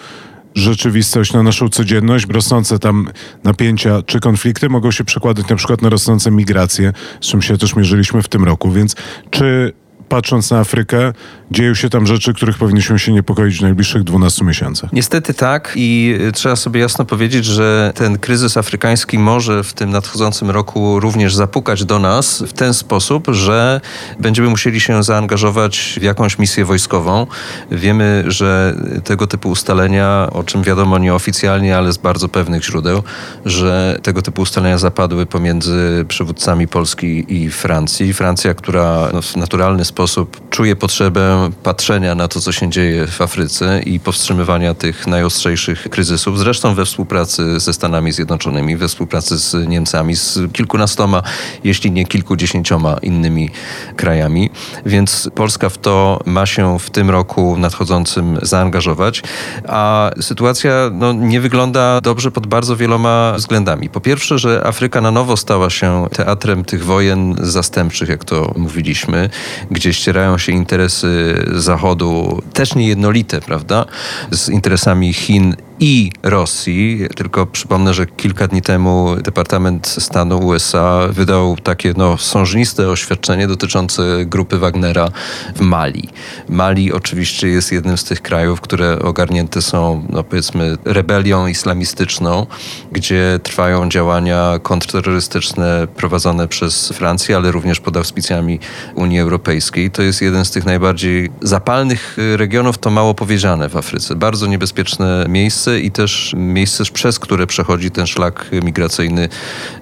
Speaker 1: rzeczywistość, na naszą codzienność, rosnące tam napięcia czy konflikty mogą się przekładać na przykład na rosnące migracje, z czym się też mierzyliśmy w tym roku. Więc czy patrząc na Afrykę, dzieją się tam rzeczy, których powinniśmy się niepokoić w najbliższych 12 miesiącach.
Speaker 2: Niestety tak i y, trzeba sobie jasno powiedzieć, że ten kryzys afrykański może w tym nadchodzącym roku również zapukać do nas w ten sposób, że będziemy musieli się zaangażować w jakąś misję wojskową. Wiemy, że tego typu ustalenia, o czym wiadomo nieoficjalnie, ale z bardzo pewnych źródeł, że tego typu ustalenia zapadły pomiędzy przywódcami Polski i Francji. Francja, która w naturalny sposób czuje potrzebę patrzenia na to, co się dzieje w Afryce i powstrzymywania tych najostrzejszych kryzysów, zresztą we współpracy ze Stanami Zjednoczonymi, we współpracy z Niemcami, z kilkunastoma, jeśli nie kilkudziesięcioma innymi krajami. Więc Polska w to ma się w tym roku nadchodzącym zaangażować, a sytuacja no, nie wygląda dobrze pod bardzo wieloma względami. Po pierwsze, że Afryka na nowo stała się teatrem tych wojen zastępczych, jak to mówiliśmy, gdzie ścierają się interesy Zachodu, też niejednolite, prawda, z interesami Chin i Rosji. Tylko przypomnę, że kilka dni temu Departament Stanu USA wydał takie no, sążniste oświadczenie dotyczące grupy Wagnera w Mali. Mali oczywiście jest jednym z tych krajów, które ogarnięte są, no, powiedzmy, rebelią islamistyczną, gdzie trwają działania kontrterrorystyczne prowadzone przez Francję, ale również pod auspicjami Unii Europejskiej. To jest jeden z tych najbardziej zapalnych regionów, to mało powiedziane w Afryce. Bardzo niebezpieczne miejsce i też miejsce, przez które przechodzi ten szlak migracyjny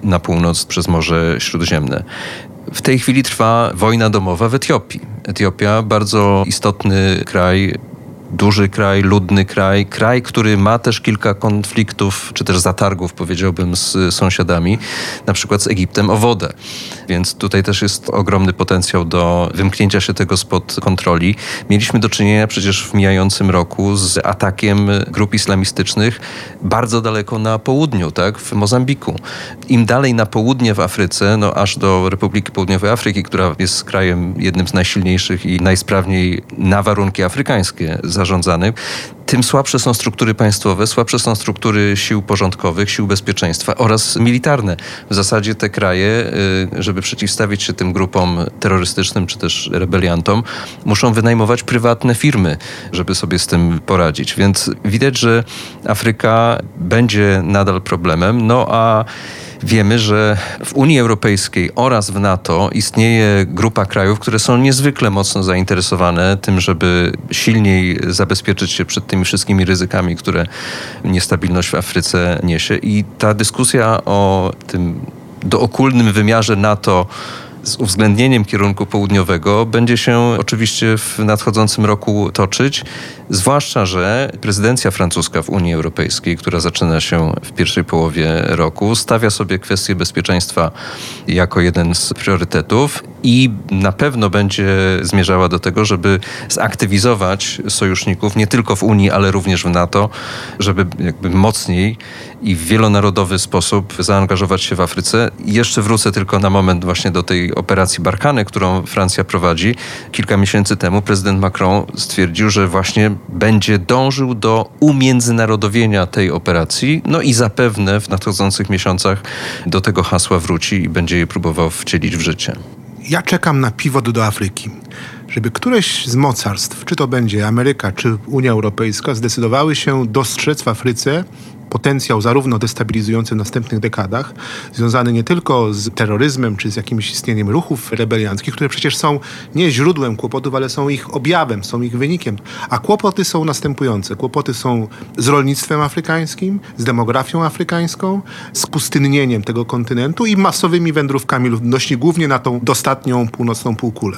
Speaker 2: na północ przez Morze Śródziemne. W tej chwili trwa wojna domowa w Etiopii. Etiopia, bardzo istotny kraj, duży kraj, ludny kraj, kraj, który ma też kilka konfliktów, czy też zatargów, powiedziałbym, z sąsiadami, na przykład z Egiptem o wodę. Więc tutaj też jest ogromny potencjał do wymknięcia się tego spod kontroli. Mieliśmy do czynienia przecież w mijającym roku z atakiem grup islamistycznych bardzo daleko na południu, tak, w Mozambiku. Im dalej na południe w Afryce, no aż do Republiki Południowej Afryki, która jest krajem jednym z najsilniejszych i najsprawniej na warunki afrykańskie zarządzanych, tym słabsze są struktury państwowe, słabsze są struktury sił porządkowych, sił bezpieczeństwa oraz militarne. W zasadzie te kraje, y, żeby przeciwstawić się tym grupom terrorystycznym czy też rebeliantom, muszą wynajmować prywatne firmy, żeby sobie z tym poradzić. Więc widać, że Afryka będzie nadal problemem, no a Wiemy, że w Unii Europejskiej oraz w NATO istnieje grupa krajów, które są niezwykle mocno zainteresowane tym, żeby silniej zabezpieczyć się przed tymi wszystkimi ryzykami, które niestabilność w Afryce niesie. I ta dyskusja o tym dookulnym wymiarze NATO z uwzględnieniem kierunku południowego będzie się oczywiście w nadchodzącym roku toczyć, zwłaszcza, że prezydencja francuska w Unii Europejskiej, która zaczyna się w pierwszej połowie roku, stawia sobie kwestię bezpieczeństwa jako jeden z priorytetów i na pewno będzie zmierzała do tego, żeby zaktywizować sojuszników nie tylko w Unii, ale również w NATO, żeby jakby mocniej i w wielonarodowy sposób zaangażować się w Afryce. Jeszcze wrócę tylko na moment właśnie do tej operacji Barkany, którą Francja prowadzi. Kilka miesięcy temu prezydent Macron stwierdził, że właśnie będzie dążył do umiędzynarodowienia tej operacji, no i zapewne w nadchodzących miesiącach do tego hasła wróci i będzie je próbował wcielić w życie.
Speaker 3: Ja czekam na pivot do Afryki. Żeby któreś z mocarstw, czy to będzie Ameryka, czy Unia Europejska, zdecydowały się dostrzec w Afryce potencjał zarówno destabilizujący w następnych dekadach, związany nie tylko z terroryzmem czy z jakimś istnieniem ruchów rebelianckich, które przecież są nie źródłem kłopotów, ale są ich objawem, są ich wynikiem. A kłopoty są następujące. Kłopoty są z rolnictwem afrykańskim, z demografią afrykańską, z pustynnieniem tego kontynentu i masowymi wędrówkami ludności, głównie na tą dostatnią północną półkulę.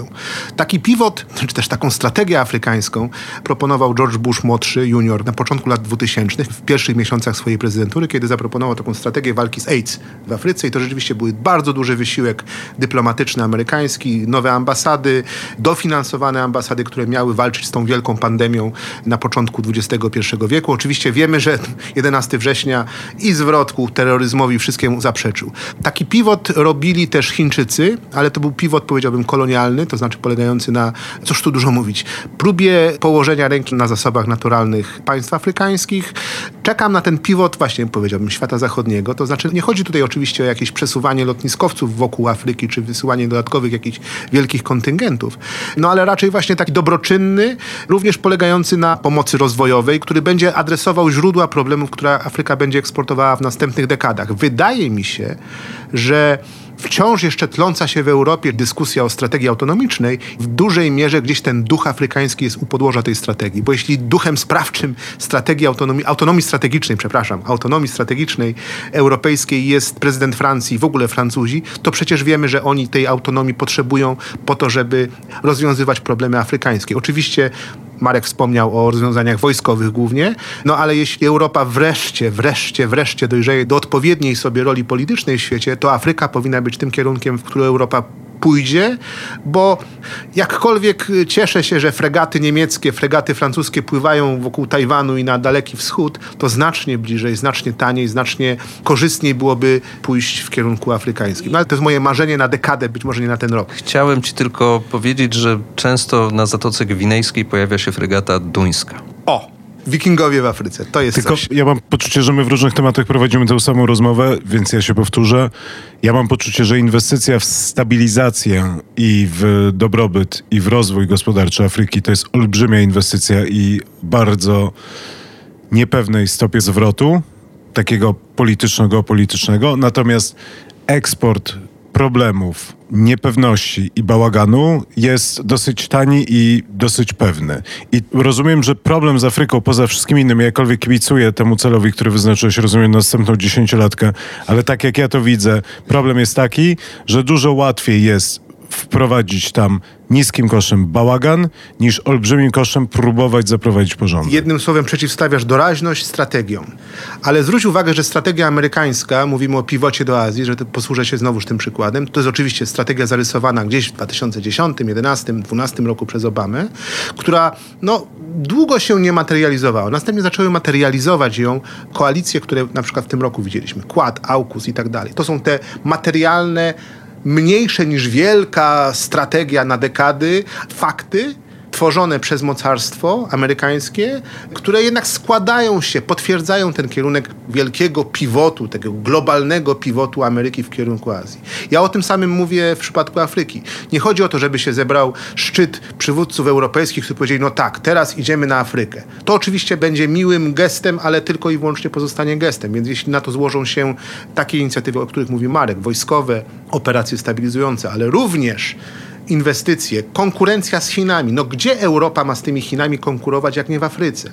Speaker 3: Taki pivot, czy też taką strategię afrykańską proponował George Bush młodszy, junior, na początku lat 2000, w pierwszych miesiącach swojej prezydentury, kiedy zaproponował taką strategię walki z AIDS w Afryce i to rzeczywiście był bardzo duży wysiłek dyplomatyczny amerykański, nowe ambasady, dofinansowane ambasady, które miały walczyć z tą wielką pandemią na początku XXI wieku. Oczywiście wiemy, że 11 września i zwrot ku terroryzmowi wszystkiemu zaprzeczył. Taki pivot robili też Chińczycy, ale to był pivot, powiedziałbym, kolonialny, to znaczy polegający na, cóż tu dużo mówić, próbie położenia ręki na zasobach naturalnych państw afrykańskich. Czekam na ten pivot właśnie, powiedziałbym, świata zachodniego. To znaczy nie chodzi tutaj oczywiście o jakieś przesuwanie lotniskowców wokół Afryki, czy wysyłanie dodatkowych jakichś wielkich kontyngentów, no ale raczej właśnie taki dobroczynny, również polegający na pomocy rozwojowej, który będzie adresował źródła problemów, które Afryka będzie eksportowała w następnych dekadach. Wydaje mi się, że wciąż jeszcze tląca się w Europie dyskusja o strategii autonomicznej, w dużej mierze gdzieś ten duch afrykański jest u podłoża tej strategii. Bo jeśli duchem sprawczym strategii autonomii, autonomii strategicznej, przepraszam, autonomii strategicznej europejskiej jest prezydent Francji, w ogóle Francuzi, to przecież wiemy, że oni tej autonomii potrzebują po to, żeby rozwiązywać problemy afrykańskie. Oczywiście Marek wspomniał o rozwiązaniach wojskowych głównie, no ale jeśli Europa wreszcie, wreszcie, wreszcie dojrzeje do odpowiedniej sobie roli politycznej w świecie, to Afryka powinna być tym kierunkiem, w który Europa pójdzie, bo jakkolwiek cieszę się, że fregaty niemieckie, fregaty francuskie pływają wokół Tajwanu i na Daleki Wschód, to znacznie bliżej, znacznie taniej, znacznie korzystniej byłoby pójść w kierunku afrykańskim. No ale to jest moje marzenie na dekadę, być może nie na ten rok.
Speaker 2: Chciałem ci tylko powiedzieć, że często na Zatoce Gwinejskiej pojawia się fregata duńska.
Speaker 3: O! Wikingowie w Afryce. To jest
Speaker 1: Tylko
Speaker 3: coś.
Speaker 1: ja mam poczucie, że my w różnych tematach prowadzimy tę samą rozmowę, więc ja się powtórzę. Ja mam poczucie, że inwestycja w stabilizację i w dobrobyt i w rozwój gospodarczy Afryki to jest olbrzymia inwestycja i bardzo niepewnej stopie zwrotu, takiego polityczno-geopolitycznego. Natomiast eksport problemów, niepewności i bałaganu jest dosyć tani i dosyć pewny. I rozumiem, że problem z Afryką, poza wszystkim innym, jakkolwiek kibicuję temu celowi, który wyznaczyłeś, rozumiem, na następną dziesięciolatkę, ale tak jak ja to widzę, problem jest taki, że dużo łatwiej jest wprowadzić tam niskim kosztem bałagan, niż olbrzymim kosztem próbować zaprowadzić porządek.
Speaker 3: Jednym słowem przeciwstawiasz doraźność strategią. Ale zwróć uwagę, że strategia amerykańska, mówimy o piwocie do Azji, że posłużę się znowuż tym przykładem, to jest oczywiście strategia zarysowana gdzieś w 2010, 2011, 2012 roku przez Obamę, która no, długo się nie materializowała. Następnie zaczęły materializować ją koalicje, które na przykład w tym roku widzieliśmy. Quad, AUKUS i tak dalej. To są te materialne mniejsze niż wielka strategia na dekady, fakty tworzone przez mocarstwo amerykańskie, które jednak składają się, potwierdzają ten kierunek wielkiego pivotu, tego globalnego pivotu Ameryki w kierunku Azji. Ja o tym samym mówię w przypadku Afryki. Nie chodzi o to, żeby się zebrał szczyt przywódców europejskich, którzy powiedzieli, no tak, teraz idziemy na Afrykę. To oczywiście będzie miłym gestem, ale tylko i wyłącznie pozostanie gestem. Więc jeśli na to złożą się takie inicjatywy, o których mówi Marek, wojskowe, operacje stabilizujące, ale również inwestycje, konkurencja z Chinami. No gdzie Europa ma z tymi Chinami konkurować, jak nie w Afryce?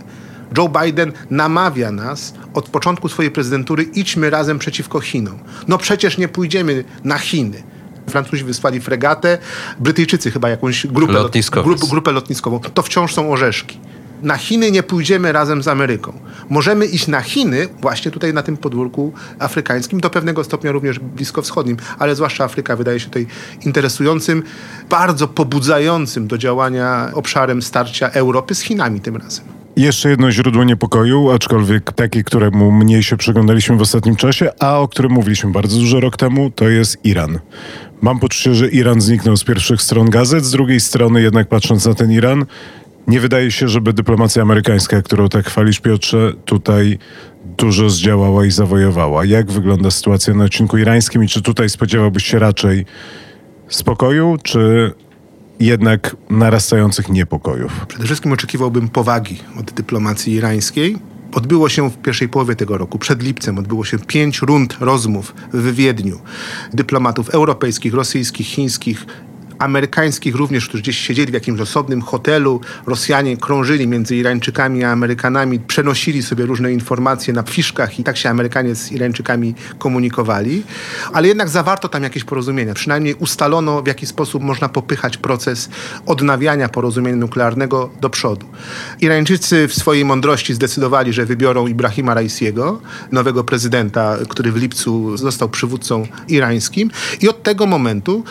Speaker 3: Joe Biden namawia nas od początku swojej prezydentury, idźmy razem przeciwko Chinom. No przecież nie pójdziemy na Chiny. Francuzi wysłali fregatę, Brytyjczycy chyba jakąś grupę, lot, grup, grupę lotniskową. To wciąż są orzeszki. Na Chiny nie pójdziemy razem z Ameryką. Możemy iść na Chiny, właśnie tutaj na tym podwórku afrykańskim, do pewnego stopnia również bliskowschodnim, ale zwłaszcza Afryka wydaje się tutaj interesującym, bardzo pobudzającym do działania obszarem starcia Europy z Chinami tym razem.
Speaker 1: Jeszcze jedno źródło niepokoju, aczkolwiek takie, któremu mniej się przyglądaliśmy w ostatnim czasie, a o którym mówiliśmy bardzo dużo rok temu, to jest Iran. Mam poczucie, że Iran zniknął z pierwszych stron gazet, z drugiej strony jednak patrząc na ten Iran, nie wydaje się, żeby dyplomacja amerykańska, którą tak chwalisz Piotrze, tutaj dużo zdziałała i zawojowała. Jak wygląda sytuacja na odcinku irańskim i czy tutaj spodziewałbyś się raczej spokoju, czy jednak narastających niepokojów?
Speaker 3: Przede wszystkim oczekiwałbym powagi od dyplomacji irańskiej. Odbyło się w pierwszej połowie tego roku, przed lipcem, odbyło się pięć rund rozmów w Wiedniu. Dyplomatów europejskich, rosyjskich, chińskich, amerykańskich również, którzy gdzieś siedzieli w jakimś osobnym hotelu. Rosjanie krążyli między Irańczykami a Amerykanami, przenosili sobie różne informacje na fiszkach i tak się Amerykanie z Irańczykami komunikowali. Ale jednak zawarto tam jakieś porozumienia. Przynajmniej ustalono, w jaki sposób można popychać proces odnawiania porozumienia nuklearnego do przodu. Irańczycy w swojej mądrości zdecydowali, że wybiorą Ibrahima Raisiego, nowego prezydenta, który w lipcu został przywódcą irańskim. I od tego momentu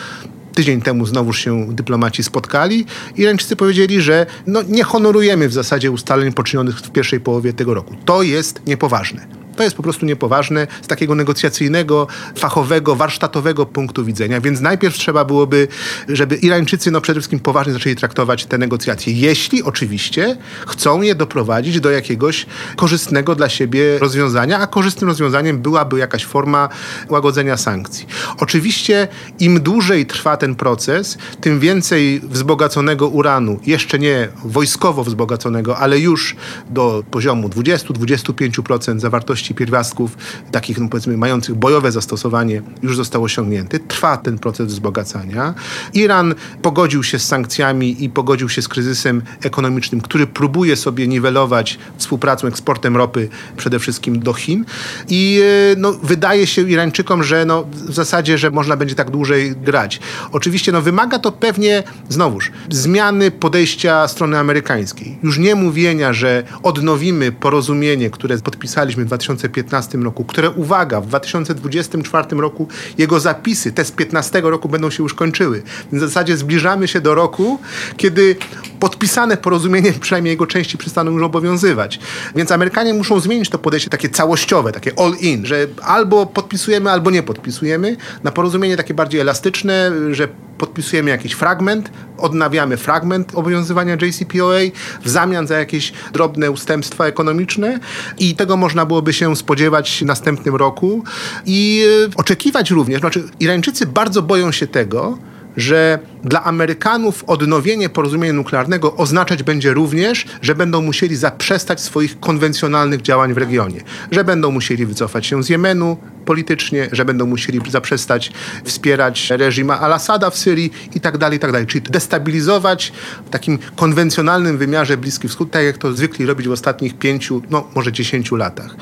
Speaker 3: Tydzień temu znowu się dyplomaci spotkali. Irańczycy powiedzieli, że no, nie honorujemy w zasadzie ustaleń poczynionych w pierwszej połowie tego roku. To jest niepoważne. To jest po prostu niepoważne z takiego negocjacyjnego, fachowego, warsztatowego punktu widzenia. Więc najpierw trzeba byłoby, żeby Irańczycy no przede wszystkim poważnie zaczęli traktować te negocjacje. Jeśli oczywiście chcą je doprowadzić do jakiegoś korzystnego dla siebie rozwiązania, a korzystnym rozwiązaniem byłaby jakaś forma łagodzenia sankcji. Oczywiście im dłużej trwa ten proces, tym więcej wzbogaconego uranu, jeszcze nie wojskowo wzbogaconego, ale już do poziomu 20-25% zawartości pierwiastków, takich no powiedzmy mających bojowe zastosowanie, już został osiągnięty. Trwa ten proces wzbogacania. Iran pogodził się z sankcjami i pogodził się z kryzysem ekonomicznym, który próbuje sobie niwelować współpracą, eksportem ropy przede wszystkim do Chin. I e, no, wydaje się Irańczykom, że no, w zasadzie, że można będzie tak dłużej grać. Oczywiście no, wymaga to pewnie, znowuż, zmiany podejścia strony amerykańskiej. Już nie mówienia, że odnowimy porozumienie, które podpisaliśmy w 2000 2015 roku, które, uwaga, w 2024 roku jego zapisy, te z 15 roku będą się już kończyły. W zasadzie zbliżamy się do roku, kiedy podpisane porozumienie, przynajmniej jego części, przestaną już obowiązywać. Więc Amerykanie muszą zmienić to podejście takie całościowe, takie all-in, że albo podpisujemy, albo nie podpisujemy, na porozumienie takie bardziej elastyczne, że podpisujemy jakiś fragment, odnawiamy fragment obowiązywania JCPOA w zamian za jakieś drobne ustępstwa ekonomiczne i tego można byłoby się spodziewać w następnym roku i e, oczekiwać również, znaczy Irańczycy bardzo boją się tego, że dla Amerykanów odnowienie porozumienia nuklearnego oznaczać będzie również, że będą musieli zaprzestać swoich konwencjonalnych działań w regionie, że będą musieli wycofać się z Jemenu politycznie, że będą musieli zaprzestać wspierać reżim Al-Assada w Syrii i tak dalej, i tak. Czyli destabilizować w takim konwencjonalnym wymiarze Bliski Wschód, tak jak to zwykli robić w ostatnich pięciu, no może dziesięciu latach.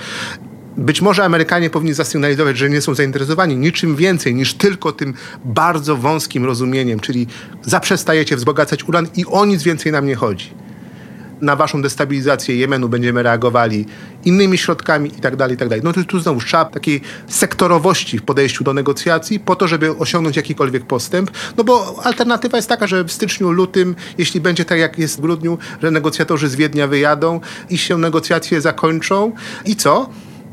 Speaker 3: Być może Amerykanie powinni zasygnalizować, że nie są zainteresowani niczym więcej niż tylko tym bardzo wąskim rozumieniem, czyli zaprzestajecie wzbogacać uran i o nic więcej nam nie chodzi. Na waszą destabilizację Jemenu będziemy reagowali innymi środkami i tak tak. No to tu znowu trzeba takiej sektorowości w podejściu do negocjacji po to, żeby osiągnąć jakikolwiek postęp, no bo alternatywa jest taka, że w styczniu, lutym, jeśli będzie tak jak jest w grudniu, że negocjatorzy z Wiednia wyjadą i się negocjacje zakończą i co?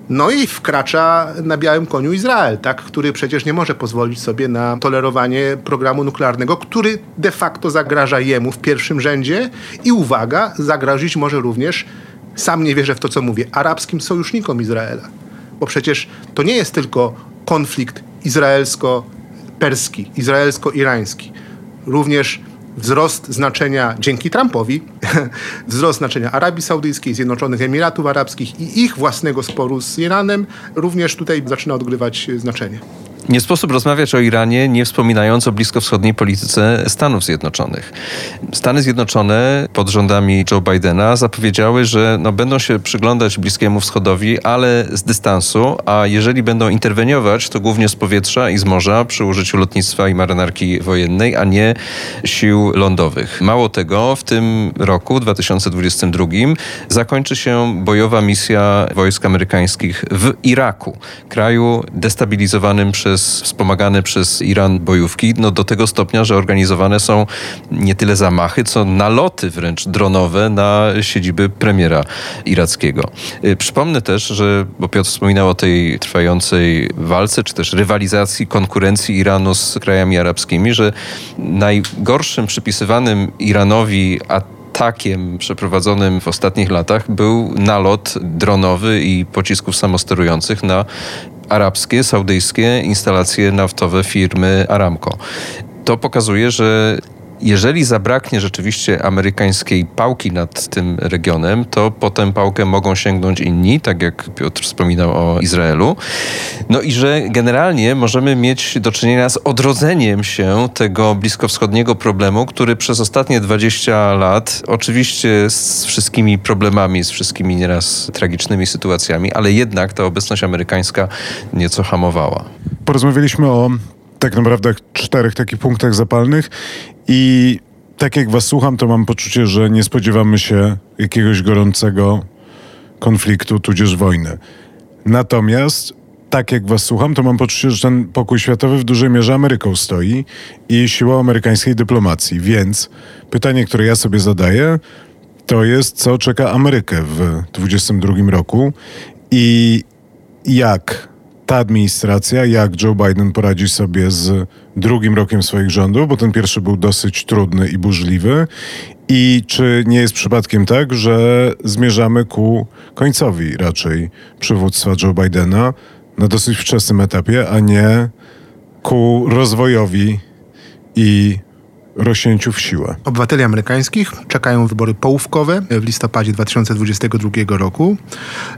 Speaker 3: No i wkracza na białym koniu Izrael, tak, który przecież nie może pozwolić sobie na tolerowanie programu nuklearnego, który de facto zagraża jemu w pierwszym rzędzie i uwaga, zagrozić może również, sam nie wierzę w to, co mówię, arabskim sojusznikom Izraela. Bo przecież to nie jest tylko konflikt izraelsko-perski, izraelsko-irański. Również wzrost znaczenia dzięki Trumpowi, wzrost znaczenia Arabii Saudyjskiej, Zjednoczonych Emiratów Arabskich i ich własnego sporu z Iranem również tutaj zaczyna odgrywać znaczenie.
Speaker 2: Nie sposób rozmawiać o Iranie, nie wspominając o bliskowschodniej polityce Stanów Zjednoczonych. Stany Zjednoczone pod rządami Joe Bidena zapowiedziały, że no, będą się przyglądać Bliskiemu Wschodowi, ale z dystansu, a jeżeli będą interweniować, to głównie z powietrza i z morza przy użyciu lotnictwa i marynarki wojennej, a nie sił lądowych. Mało tego, w tym roku, 2022, zakończy się bojowa misja wojsk amerykańskich w Iraku, kraju destabilizowanym przez przez wspomagane przez Iran bojówki, no do tego stopnia, że organizowane są nie tyle zamachy, co naloty wręcz dronowe na siedziby premiera irackiego. Y, przypomnę też, że, bo Piotr wspominał o tej trwającej walce, czy też rywalizacji, konkurencji Iranu z krajami arabskimi, że najgorszym przypisywanym Iranowi atakiem przeprowadzonym w ostatnich latach był nalot dronowy i pocisków samosterujących na arabskie, saudyjskie instalacje naftowe firmy Aramco. To pokazuje, że jeżeli zabraknie rzeczywiście amerykańskiej pałki nad tym regionem, to po tę pałkę mogą sięgnąć inni, tak jak Piotr wspominał o Izraelu. No i że generalnie możemy mieć do czynienia z odrodzeniem się tego bliskowschodniego problemu, który przez ostatnie 20 lat, oczywiście z wszystkimi problemami, z wszystkimi nieraz tragicznymi sytuacjami, ale jednak ta obecność amerykańska nieco hamowała.
Speaker 1: Porozmawialiśmy o tak naprawdę czterech takich punktach zapalnych i tak jak was słucham, to mam poczucie, że nie spodziewamy się jakiegoś gorącego konfliktu, tudzież wojny. Natomiast tak jak was słucham, to mam poczucie, że ten pokój światowy w dużej mierze Ameryką stoi i siłą amerykańskiej dyplomacji. Więc pytanie, które ja sobie zadaję, to jest, co czeka Amerykę w 2022 roku i jak ta administracja, jak Joe Biden poradzi sobie z drugim rokiem swoich rządów, bo ten pierwszy był dosyć trudny i burzliwy. I czy nie jest przypadkiem tak, że zmierzamy ku końcowi raczej przywództwa Joe Bidena na dosyć wczesnym etapie, a nie ku rozwojowi i rośnięciu w siłę.
Speaker 3: Obywateli amerykańskich czekają wybory połówkowe w listopadzie 2022 roku.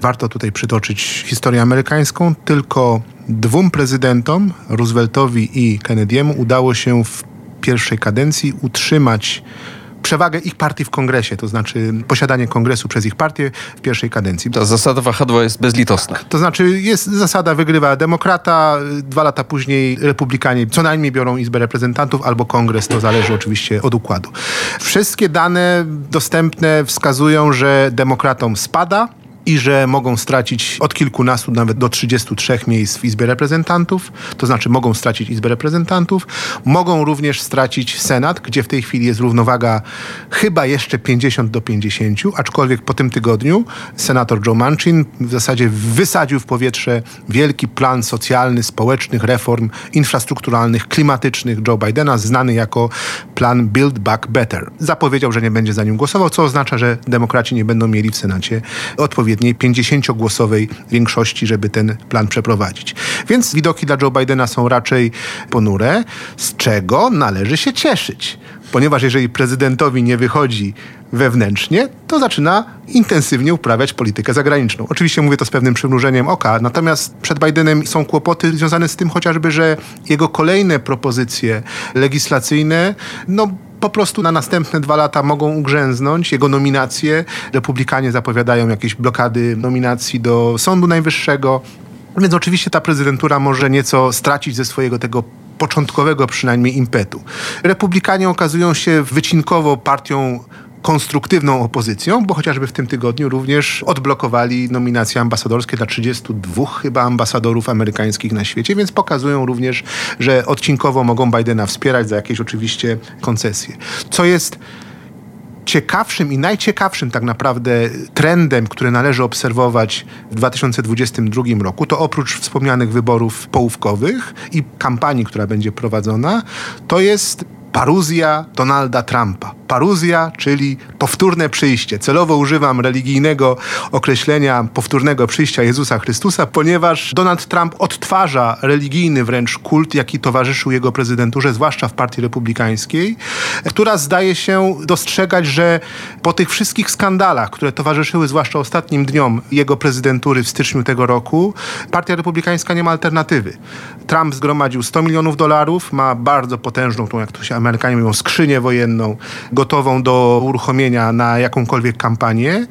Speaker 3: Warto tutaj przytoczyć historię amerykańską. Tylko dwóm prezydentom, Rooseveltowi i Kennedy'emu, udało się w pierwszej kadencji utrzymać przewagę ich partii w kongresie, to znaczy posiadanie kongresu przez ich partię w pierwszej kadencji.
Speaker 2: Ta zasada wahadła jest bezlitosna.
Speaker 3: To znaczy jest zasada, wygrywa demokrata, dwa lata później republikanie co najmniej biorą Izbę Reprezentantów albo kongres, to zależy oczywiście od układu. Wszystkie dane dostępne wskazują, że demokratom spada, i że mogą stracić od kilkunastu nawet do 33 miejsc w Izbie Reprezentantów, to znaczy mogą stracić Izbę Reprezentantów, mogą również stracić Senat, gdzie w tej chwili jest równowaga chyba jeszcze 50 do 50, aczkolwiek po tym tygodniu senator Joe Manchin w zasadzie wysadził w powietrze wielki plan socjalny, społecznych reform infrastrukturalnych, klimatycznych Joe Bidena, znany jako plan Build Back Better. Zapowiedział, że nie będzie za nim głosował, co oznacza, że demokraci nie będą mieli w Senacie odpowiedniej odpowiedniej 50-głosowej większości, żeby ten plan przeprowadzić. Więc widoki dla Joe Bidena są raczej ponure, z czego należy się cieszyć. Ponieważ jeżeli prezydentowi nie wychodzi wewnętrznie, to zaczyna intensywnie uprawiać politykę zagraniczną. Oczywiście mówię to z pewnym przymrużeniem oka, natomiast przed Bidenem są kłopoty związane z tym chociażby, że jego kolejne propozycje legislacyjne, no po prostu na następne dwa lata mogą ugrzęznąć jego nominacje. Republikanie zapowiadają jakieś blokady nominacji do Sądu Najwyższego. Więc oczywiście ta prezydentura może nieco stracić ze swojego tego początkowego przynajmniej impetu. Republikanie okazują się wycinkowo partią konstruktywną opozycją, bo chociażby w tym tygodniu również odblokowali nominacje ambasadorskie dla 32 chyba ambasadorów amerykańskich na świecie, więc pokazują również, że odcinkowo mogą Bidena wspierać za jakieś oczywiście koncesje. Co jest ciekawszym i najciekawszym tak naprawdę trendem, który należy obserwować w 2022 roku, to oprócz wspomnianych wyborów połówkowych i kampanii, która będzie prowadzona, to jest paruzja Donalda Trumpa. Paruzja, czyli powtórne przyjście. Celowo używam religijnego określenia powtórnego przyjścia Jezusa Chrystusa, ponieważ Donald Trump odtwarza religijny wręcz kult, jaki towarzyszył jego prezydenturze, zwłaszcza w Partii Republikańskiej, która zdaje się dostrzegać, że po tych wszystkich skandalach, które towarzyszyły zwłaszcza ostatnim dniom jego prezydentury w styczniu tego roku, Partia Republikańska nie ma alternatywy. Trump zgromadził 100 milionów dolarów, ma bardzo potężną, tą jak to się Amerykanie mówią, skrzynię wojenną, gotową do uruchomienia na jakąkolwiek kampanię.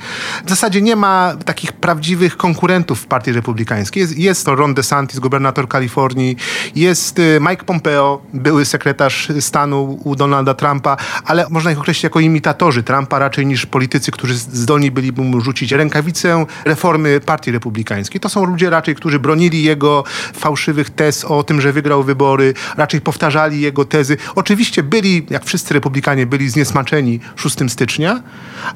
Speaker 3: W zasadzie nie ma takich prawdziwych konkurentów w Partii Republikańskiej. Jest, jest Ron DeSantis, gubernator Kalifornii, jest y, Mike Pompeo, były sekretarz stanu u Donalda Trumpa, ale można ich określić jako imitatorzy Trumpa raczej niż politycy, którzy zdolni byliby mu rzucić rękawicę reformy Partii Republikańskiej. To są ludzie raczej, którzy bronili jego fałszywych tez o tym, że wygrał wybory, raczej powtarzali jego tezy. Oczywiście byli, jak wszyscy republikanie, byli zniesmaczeni usmaczeni 6 stycznia,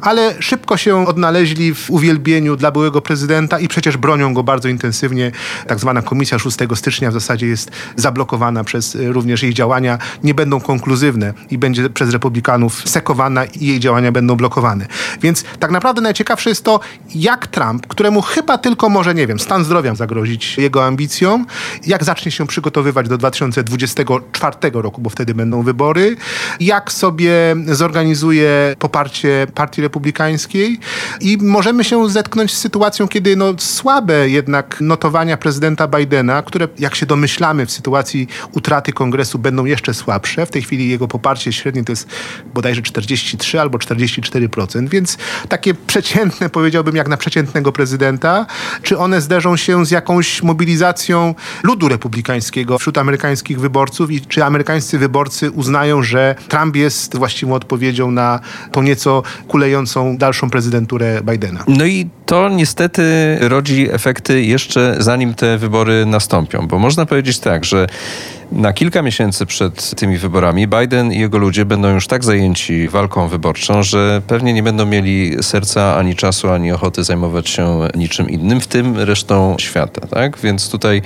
Speaker 3: ale szybko się odnaleźli w uwielbieniu dla byłego prezydenta i przecież bronią go bardzo intensywnie. Tak zwana komisja 6 stycznia w zasadzie jest zablokowana przez y, również jej działania, nie będą konkluzywne i będzie przez republikanów sekowana i jej działania będą blokowane. Więc tak naprawdę najciekawsze jest to, jak Trump, któremu chyba tylko może, nie wiem, stan zdrowia zagrozić jego ambicjom, jak zacznie się przygotowywać do 2024 roku, bo wtedy będą wybory, jak sobie zorganizuje poparcie Partii Republikańskiej i możemy się zetknąć z sytuacją, kiedy no, słabe jednak notowania prezydenta Bidena, które jak się domyślamy w sytuacji utraty kongresu będą jeszcze słabsze. W tej chwili jego poparcie średnie to jest bodajże 43 albo 44%, więc takie przeciętne powiedziałbym jak na przeciętnego prezydenta, czy one zderzą się z jakąś mobilizacją ludu republikańskiego wśród amerykańskich wyborców i czy amerykańscy wyborcy uznają, że Trump jest właściwą odpowiedzią na tą nieco kulejącą dalszą prezydenturę Bidena.
Speaker 2: No i to niestety rodzi efekty jeszcze zanim te wybory nastąpią, bo można powiedzieć tak, że na kilka miesięcy przed tymi wyborami Biden i jego ludzie będą już tak zajęci walką wyborczą, że pewnie nie będą mieli serca ani czasu, ani ochoty zajmować się niczym innym, w tym resztą świata. Tak? Więc tutaj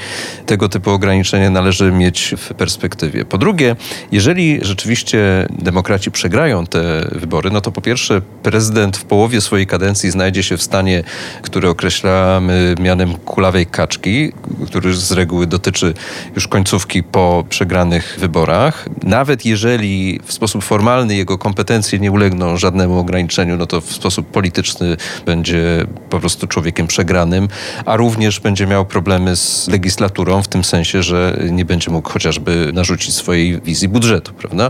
Speaker 2: tego typu ograniczenia należy mieć w perspektywie. Po drugie, jeżeli rzeczywiście demokraci przegrają te wybory, no to po pierwsze prezydent w połowie swojej kadencji znajdzie się w stanie, który określamy mianem kulawej kaczki, który z reguły dotyczy już końcówki po przegranych wyborach. Nawet jeżeli w sposób formalny jego kompetencje nie ulegną żadnemu ograniczeniu, no to w sposób polityczny będzie po prostu człowiekiem przegranym, a również będzie miał problemy z legislaturą w tym sensie, że nie będzie mógł chociażby narzucić swojej wizji budżetu, prawda?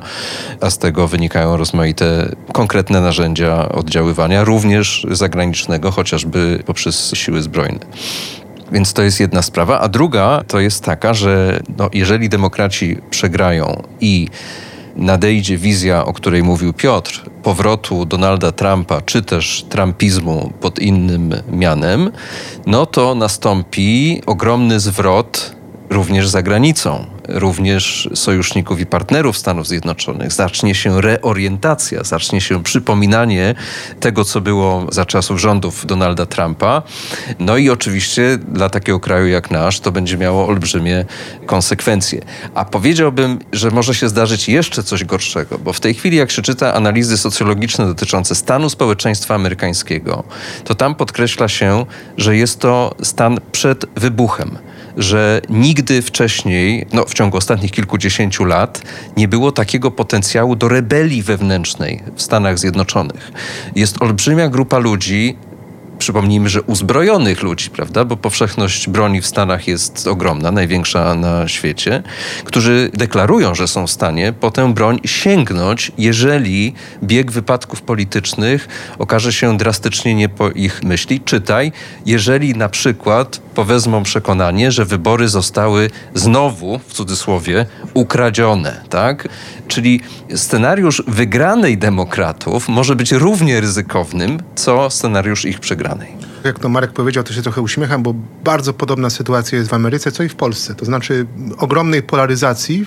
Speaker 2: A z tego wynikają rozmaite konkretne narzędzia oddziaływania, również zagranicznego, chociażby poprzez siły zbrojne. Więc to jest jedna sprawa. A druga to jest taka, że no, jeżeli demokraci przegrają i nadejdzie wizja, o której mówił Piotr, powrotu Donalda Trumpa, czy też trumpizmu pod innym mianem, no to nastąpi ogromny zwrot również za granicą również sojuszników i partnerów Stanów Zjednoczonych. Zacznie się reorientacja, zacznie się przypominanie tego, co było za czasów rządów Donalda Trumpa. No i oczywiście dla takiego kraju jak nasz to będzie miało olbrzymie konsekwencje. A powiedziałbym, że może się zdarzyć jeszcze coś gorszego, bo w tej chwili, jak się czyta analizy socjologiczne dotyczące stanu społeczeństwa amerykańskiego, to tam podkreśla się, że jest to stan przed wybuchem że nigdy wcześniej, no w ciągu ostatnich kilkudziesięciu lat, nie było takiego potencjału do rebelii wewnętrznej w Stanach Zjednoczonych. Jest olbrzymia grupa ludzi, przypomnijmy, że uzbrojonych ludzi, prawda, bo powszechność broni w Stanach jest ogromna, największa na świecie, którzy deklarują, że są w stanie po tę broń sięgnąć, jeżeli bieg wypadków politycznych okaże się drastycznie nie po ich myśli. Czytaj, jeżeli na przykład powezmą przekonanie, że wybory zostały znowu, w cudzysłowie, ukradzione, tak? Czyli scenariusz wygranej demokratów może być równie ryzykownym, co scenariusz ich przegranej
Speaker 3: jak to Marek powiedział, to się trochę uśmiecham, bo bardzo podobna sytuacja jest w Ameryce, co i w Polsce. To znaczy ogromnej polaryzacji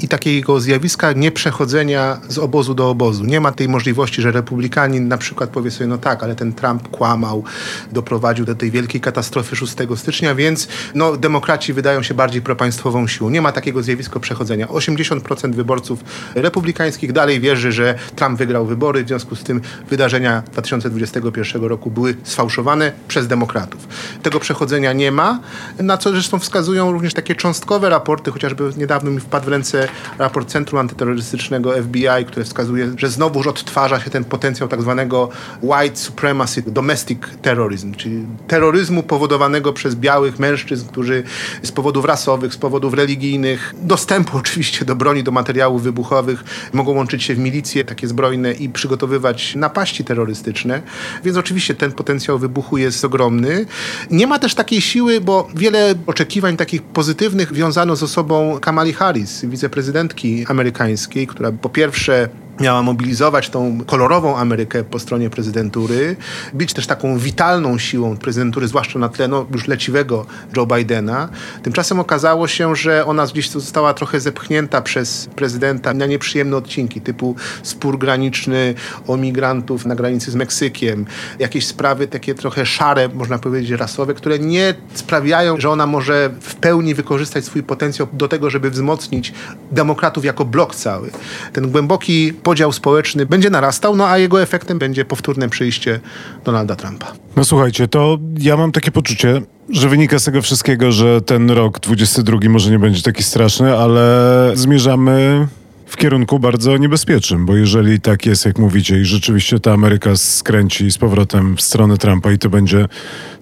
Speaker 3: i takiego zjawiska nieprzechodzenia z obozu do obozu. Nie ma tej możliwości, że republikanin na przykład powie sobie, no tak, ale ten Trump kłamał, doprowadził do tej wielkiej katastrofy 6 stycznia, więc no, demokraci wydają się bardziej propaństwową siłą. Nie ma takiego zjawiska przechodzenia. 80% wyborców republikańskich dalej wierzy, że Trump wygrał wybory, w związku z tym wydarzenia 2021 roku były sfałszowane przez demokratów. Tego przechodzenia nie ma, na co zresztą wskazują również takie cząstkowe raporty, chociażby niedawno mi wpadł w ręce raport Centrum Antyterrorystycznego FBI, które wskazuje, że znowuż odtwarza się ten potencjał tak zwanego white supremacy, domestic terrorism, czyli terroryzmu powodowanego przez białych mężczyzn, którzy z powodów rasowych, z powodów religijnych, dostępu oczywiście do broni, do materiałów wybuchowych, mogą łączyć się w milicje takie zbrojne i przygotowywać napaści terrorystyczne. Więc oczywiście ten potencjał wybuchu jest ogromny. Nie ma też takiej siły, bo wiele oczekiwań takich pozytywnych wiązano z osobą Kamali Harris, wiceprezydentki amerykańskiej, która po pierwsze miała mobilizować tą kolorową Amerykę po stronie prezydentury, być też taką witalną siłą prezydentury, zwłaszcza na tle no, już leciwego Joe Bidena. Tymczasem okazało się, że ona gdzieś została trochę zepchnięta przez prezydenta na nieprzyjemne odcinki, typu spór graniczny o migrantów na granicy z Meksykiem, jakieś sprawy takie trochę szare, można powiedzieć, rasowe, które nie sprawiają, że ona może w pełni wykorzystać swój potencjał do tego, żeby wzmocnić demokratów jako blok cały. Ten głęboki podział społeczny będzie narastał, no a jego efektem będzie powtórne przyjście Donalda Trumpa.
Speaker 1: No słuchajcie, to ja mam takie poczucie, że wynika z tego wszystkiego, że ten rok 22 może nie będzie taki straszny, ale zmierzamy w kierunku bardzo niebezpiecznym, bo jeżeli tak jest, jak mówicie, i rzeczywiście ta Ameryka skręci z powrotem w stronę Trumpa i to będzie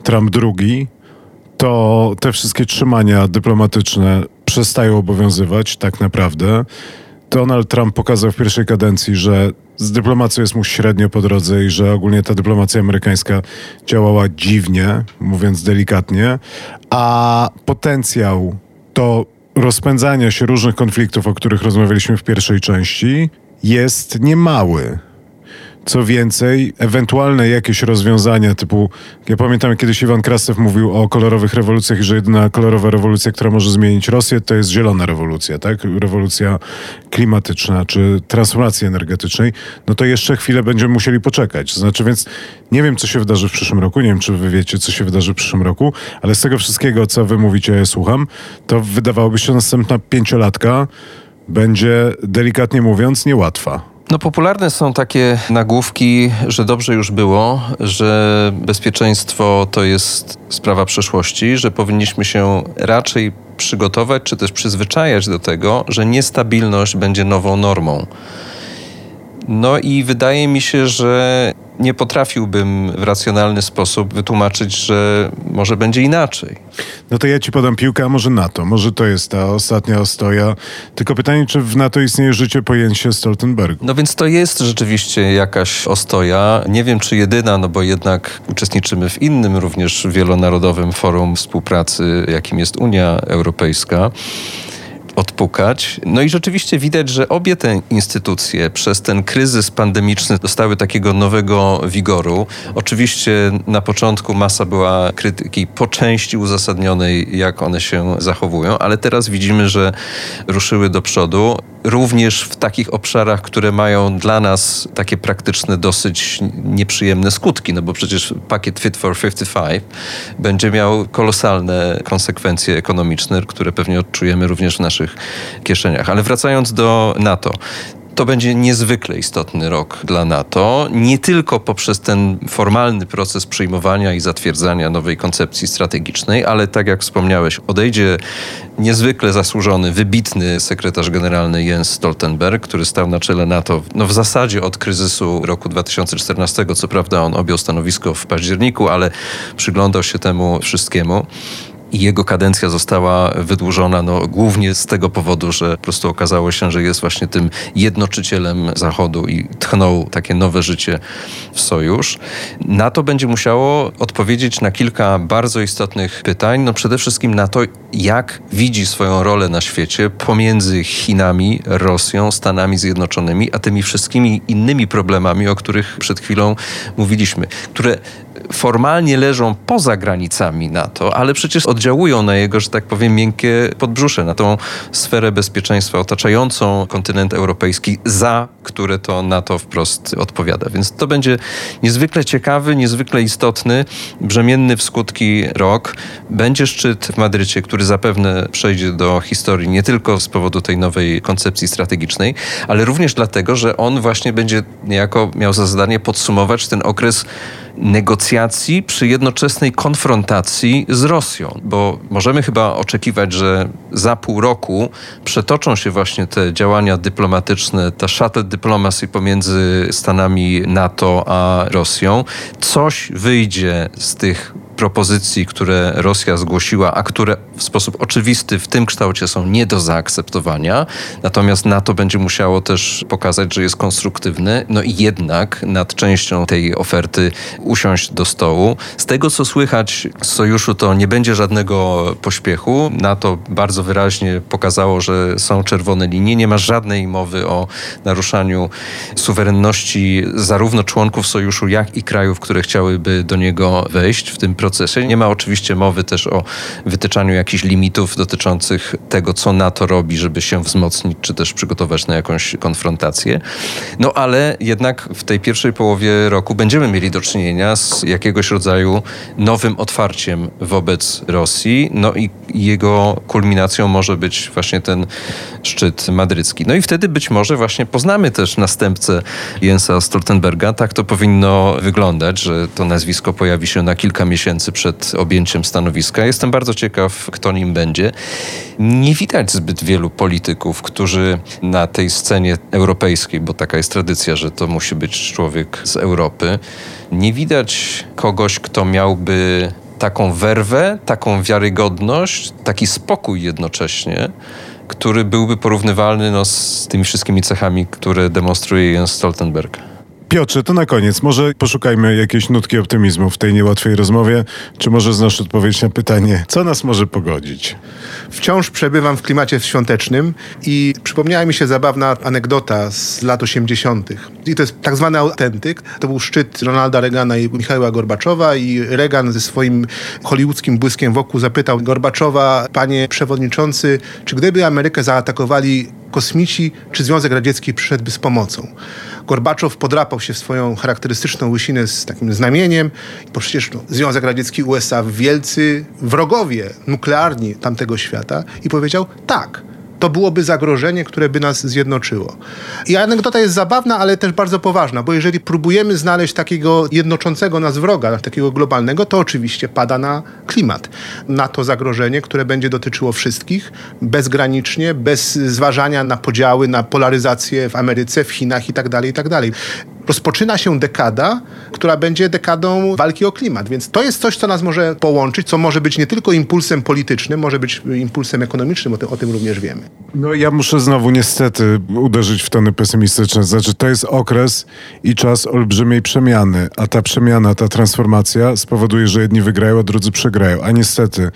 Speaker 1: Trump drugi, to te wszystkie trzymania dyplomatyczne przestają obowiązywać tak naprawdę. Donald Trump pokazał w pierwszej kadencji, że z dyplomacją jest mu średnio po drodze i że ogólnie ta dyplomacja amerykańska działała dziwnie, mówiąc delikatnie, a potencjał do rozpędzania się różnych konfliktów, o których rozmawialiśmy w pierwszej części, jest niemały. Co więcej, ewentualne jakieś rozwiązania typu, ja pamiętam kiedyś Iwan Krastew mówił o kolorowych rewolucjach że jedyna kolorowa rewolucja, która może zmienić Rosję, to jest zielona rewolucja, tak? Rewolucja klimatyczna czy transformacji energetycznej. No to jeszcze chwilę będziemy musieli poczekać. Znaczy, więc nie wiem, co się wydarzy w przyszłym roku, nie wiem, czy wy wiecie, co się wydarzy w przyszłym roku, ale z tego wszystkiego, co wy mówicie, ja słucham, to wydawałoby się, następna pięciolatka będzie, delikatnie mówiąc, niełatwa.
Speaker 2: No popularne są takie nagłówki, że dobrze już było, że bezpieczeństwo to jest sprawa przeszłości, że powinniśmy się raczej przygotować czy też przyzwyczajać do tego, że niestabilność będzie nową normą. No i wydaje mi się, że nie potrafiłbym w racjonalny sposób wytłumaczyć, że może będzie inaczej.
Speaker 1: No to ja ci podam piłkę, a może NATO. Może to jest ta ostatnia ostoja. Tylko pytanie, czy w NATO istnieje życie pojęcie Stoltenbergu?
Speaker 2: No więc to jest rzeczywiście jakaś ostoja. Nie wiem, czy jedyna, no bo jednak uczestniczymy w innym również wielonarodowym forum współpracy, jakim jest Unia Europejska odpukać. No i rzeczywiście widać, że obie te instytucje przez ten kryzys pandemiczny dostały takiego nowego wigoru. Oczywiście na początku masa była krytyki po części uzasadnionej, jak one się zachowują, ale teraz widzimy, że ruszyły do przodu również w takich obszarach, które mają dla nas takie praktyczne, dosyć nieprzyjemne skutki, no bo przecież pakiet Fit for 55 będzie miał kolosalne konsekwencje ekonomiczne, które pewnie odczujemy również w naszych kieszeniach. Ale wracając do NATO, to będzie niezwykle istotny rok dla NATO, nie tylko poprzez ten formalny proces przyjmowania i zatwierdzania nowej koncepcji strategicznej, ale tak jak wspomniałeś, odejdzie niezwykle zasłużony, wybitny sekretarz generalny Jens Stoltenberg, który stał na czele NATO no w zasadzie od kryzysu roku 2014. Co prawda on objął stanowisko w październiku, ale przyglądał się temu wszystkiemu i jego kadencja została wydłużona no, głównie z tego powodu, że po prostu okazało się, że jest właśnie tym jednoczycielem Zachodu i tchnął takie nowe życie w sojusz. Na to będzie musiało odpowiedzieć na kilka bardzo istotnych pytań. No przede wszystkim na to, jak widzi swoją rolę na świecie pomiędzy Chinami, Rosją, Stanami Zjednoczonymi, a tymi wszystkimi innymi problemami, o których przed chwilą mówiliśmy, które formalnie leżą poza granicami NATO, ale przecież oddziałują na jego, że tak powiem, miękkie podbrzusze, na tą sferę bezpieczeństwa otaczającą kontynent europejski, za które to NATO wprost odpowiada. Więc to będzie niezwykle ciekawy, niezwykle istotny, brzemienny w skutki rok. Będzie szczyt w Madrycie, który zapewne przejdzie do historii nie tylko z powodu tej nowej koncepcji strategicznej, ale również dlatego, że on właśnie będzie niejako miał za zadanie podsumować ten okres negocjacji przy jednoczesnej konfrontacji z Rosją, bo możemy chyba oczekiwać, że za pół roku przetoczą się właśnie te działania dyplomatyczne, ta shuttle diplomacy pomiędzy Stanami NATO a Rosją. Coś wyjdzie z tych propozycji, które Rosja zgłosiła, a które w sposób oczywisty w tym kształcie są nie do zaakceptowania. Natomiast NATO będzie musiało też pokazać, że jest konstruktywny, no i jednak nad częścią tej oferty usiąść do stołu. Z tego, co słychać z sojuszu, to nie będzie żadnego pośpiechu. NATO bardzo wyraźnie pokazało, że są czerwone linie. Nie ma żadnej mowy o naruszaniu suwerenności zarówno członków sojuszu, jak i krajów, które chciałyby do niego wejść w tym procesie. Nie ma oczywiście mowy też o wytyczaniu jakichś limitów dotyczących tego, co NATO robi, żeby się wzmocnić, czy też przygotować na jakąś konfrontację. No ale jednak w tej pierwszej połowie roku będziemy mieli do czynienia z jakiegoś rodzaju nowym otwarciem wobec Rosji. No i jego kulminacją może być właśnie ten szczyt madrycki. No i wtedy być może właśnie poznamy też następcę Jensa Stoltenberga. Tak to powinno wyglądać, że to nazwisko pojawi się na kilka miesięcy przed objęciem stanowiska. Jestem bardzo ciekaw, kto nim będzie. Nie widać zbyt wielu polityków, którzy na tej scenie europejskiej, bo taka jest tradycja, że to musi być człowiek z Europy, nie widać kogoś, kto miałby taką werwę, taką wiarygodność, taki spokój jednocześnie, który byłby porównywalny no, z tymi wszystkimi cechami, które demonstruje Jens Stoltenberg.
Speaker 1: Piotrze, to na koniec. Może poszukajmy jakiejś nutki optymizmu w tej niełatwej rozmowie. Czy może znasz odpowiedź na pytanie, co nas może pogodzić?
Speaker 3: Wciąż przebywam w klimacie świątecznym i przypomniała mi się zabawna anegdota z lat 80. I to jest tak zwany autentyk. To był szczyt Ronalda Reagana i Michała Gorbaczowa i Reagan ze swoim hollywoodzkim błyskiem wokół zapytał Gorbaczowa, panie przewodniczący, czy gdyby Amerykę zaatakowali kosmici, czy Związek Radziecki przyszedłby z pomocą? Gorbaczow podrapał się w swoją charakterystyczną łysinę z takim znamieniem, bo przecież no, Związek Radziecki, USA, wielcy wrogowie nuklearni tamtego świata i powiedział tak, to byłoby zagrożenie, które by nas zjednoczyło. I anegdota jest zabawna, ale też bardzo poważna, bo jeżeli próbujemy znaleźć takiego jednoczącego nas wroga, takiego globalnego, to oczywiście pada na klimat. Na to zagrożenie, które będzie dotyczyło wszystkich, bezgranicznie, bez zważania na podziały, na polaryzację w Ameryce, w Chinach itd., tak itd. Rozpoczyna się dekada, która będzie dekadą walki o klimat. Więc to jest coś, co nas może połączyć, co może być nie tylko impulsem politycznym, może być impulsem ekonomicznym, o tym, o tym również wiemy.
Speaker 1: No ja muszę znowu niestety uderzyć w tony pesymistyczne. Znaczy to jest okres i czas olbrzymiej przemiany, a ta przemiana, ta transformacja spowoduje, że jedni wygrają, a drudzy przegrają. A niestety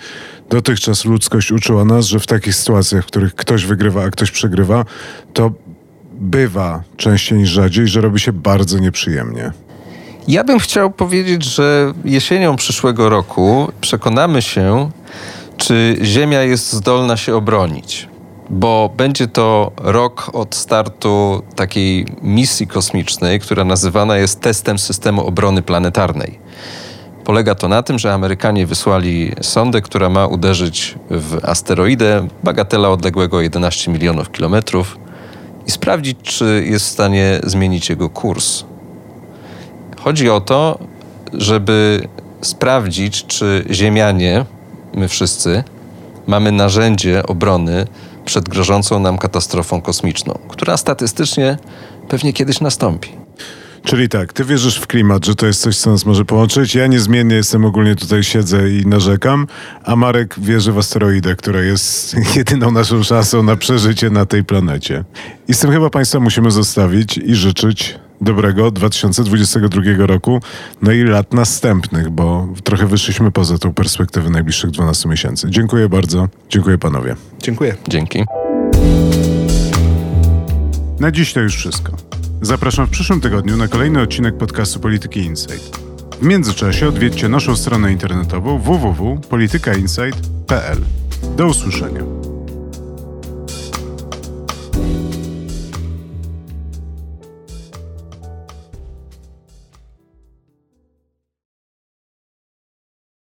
Speaker 1: dotychczas ludzkość uczyła nas, że w takich sytuacjach, w których ktoś wygrywa, a ktoś przegrywa, to bywa częściej niż rzadziej, że robi się bardzo nieprzyjemnie.
Speaker 2: Ja bym chciał powiedzieć, że jesienią przyszłego roku przekonamy się, czy Ziemia jest zdolna się obronić. Bo będzie to rok od startu takiej misji kosmicznej, która nazywana jest testem systemu obrony planetarnej. Polega to na tym, że Amerykanie wysłali sondę, która ma uderzyć w asteroidę bagatela odległego 11 milionów kilometrów sprawdzić, czy jest w stanie zmienić jego kurs. Chodzi o to, żeby sprawdzić, czy Ziemianie, my wszyscy, mamy narzędzie obrony przed grożącą nam katastrofą kosmiczną, która statystycznie pewnie kiedyś nastąpi.
Speaker 1: Czyli tak, ty wierzysz w klimat, że to jest coś, co nas może połączyć. Ja niezmiennie jestem ogólnie tutaj siedzę i narzekam, a Marek wierzy w asteroidę, która jest jedyną naszą szansą na przeżycie na tej planecie. I z tym chyba Państwa musimy zostawić i życzyć dobrego 2022 roku, no i lat następnych, bo trochę wyszliśmy poza tą perspektywę najbliższych 12 miesięcy. Dziękuję bardzo. Dziękuję panowie.
Speaker 3: Dziękuję.
Speaker 2: Dzięki.
Speaker 1: Na dziś to już wszystko. Zapraszam w przyszłym tygodniu na kolejny odcinek podcastu Polityki Insight. W międzyczasie odwiedźcie naszą stronę internetową www.politykainsight.pl. Do usłyszenia.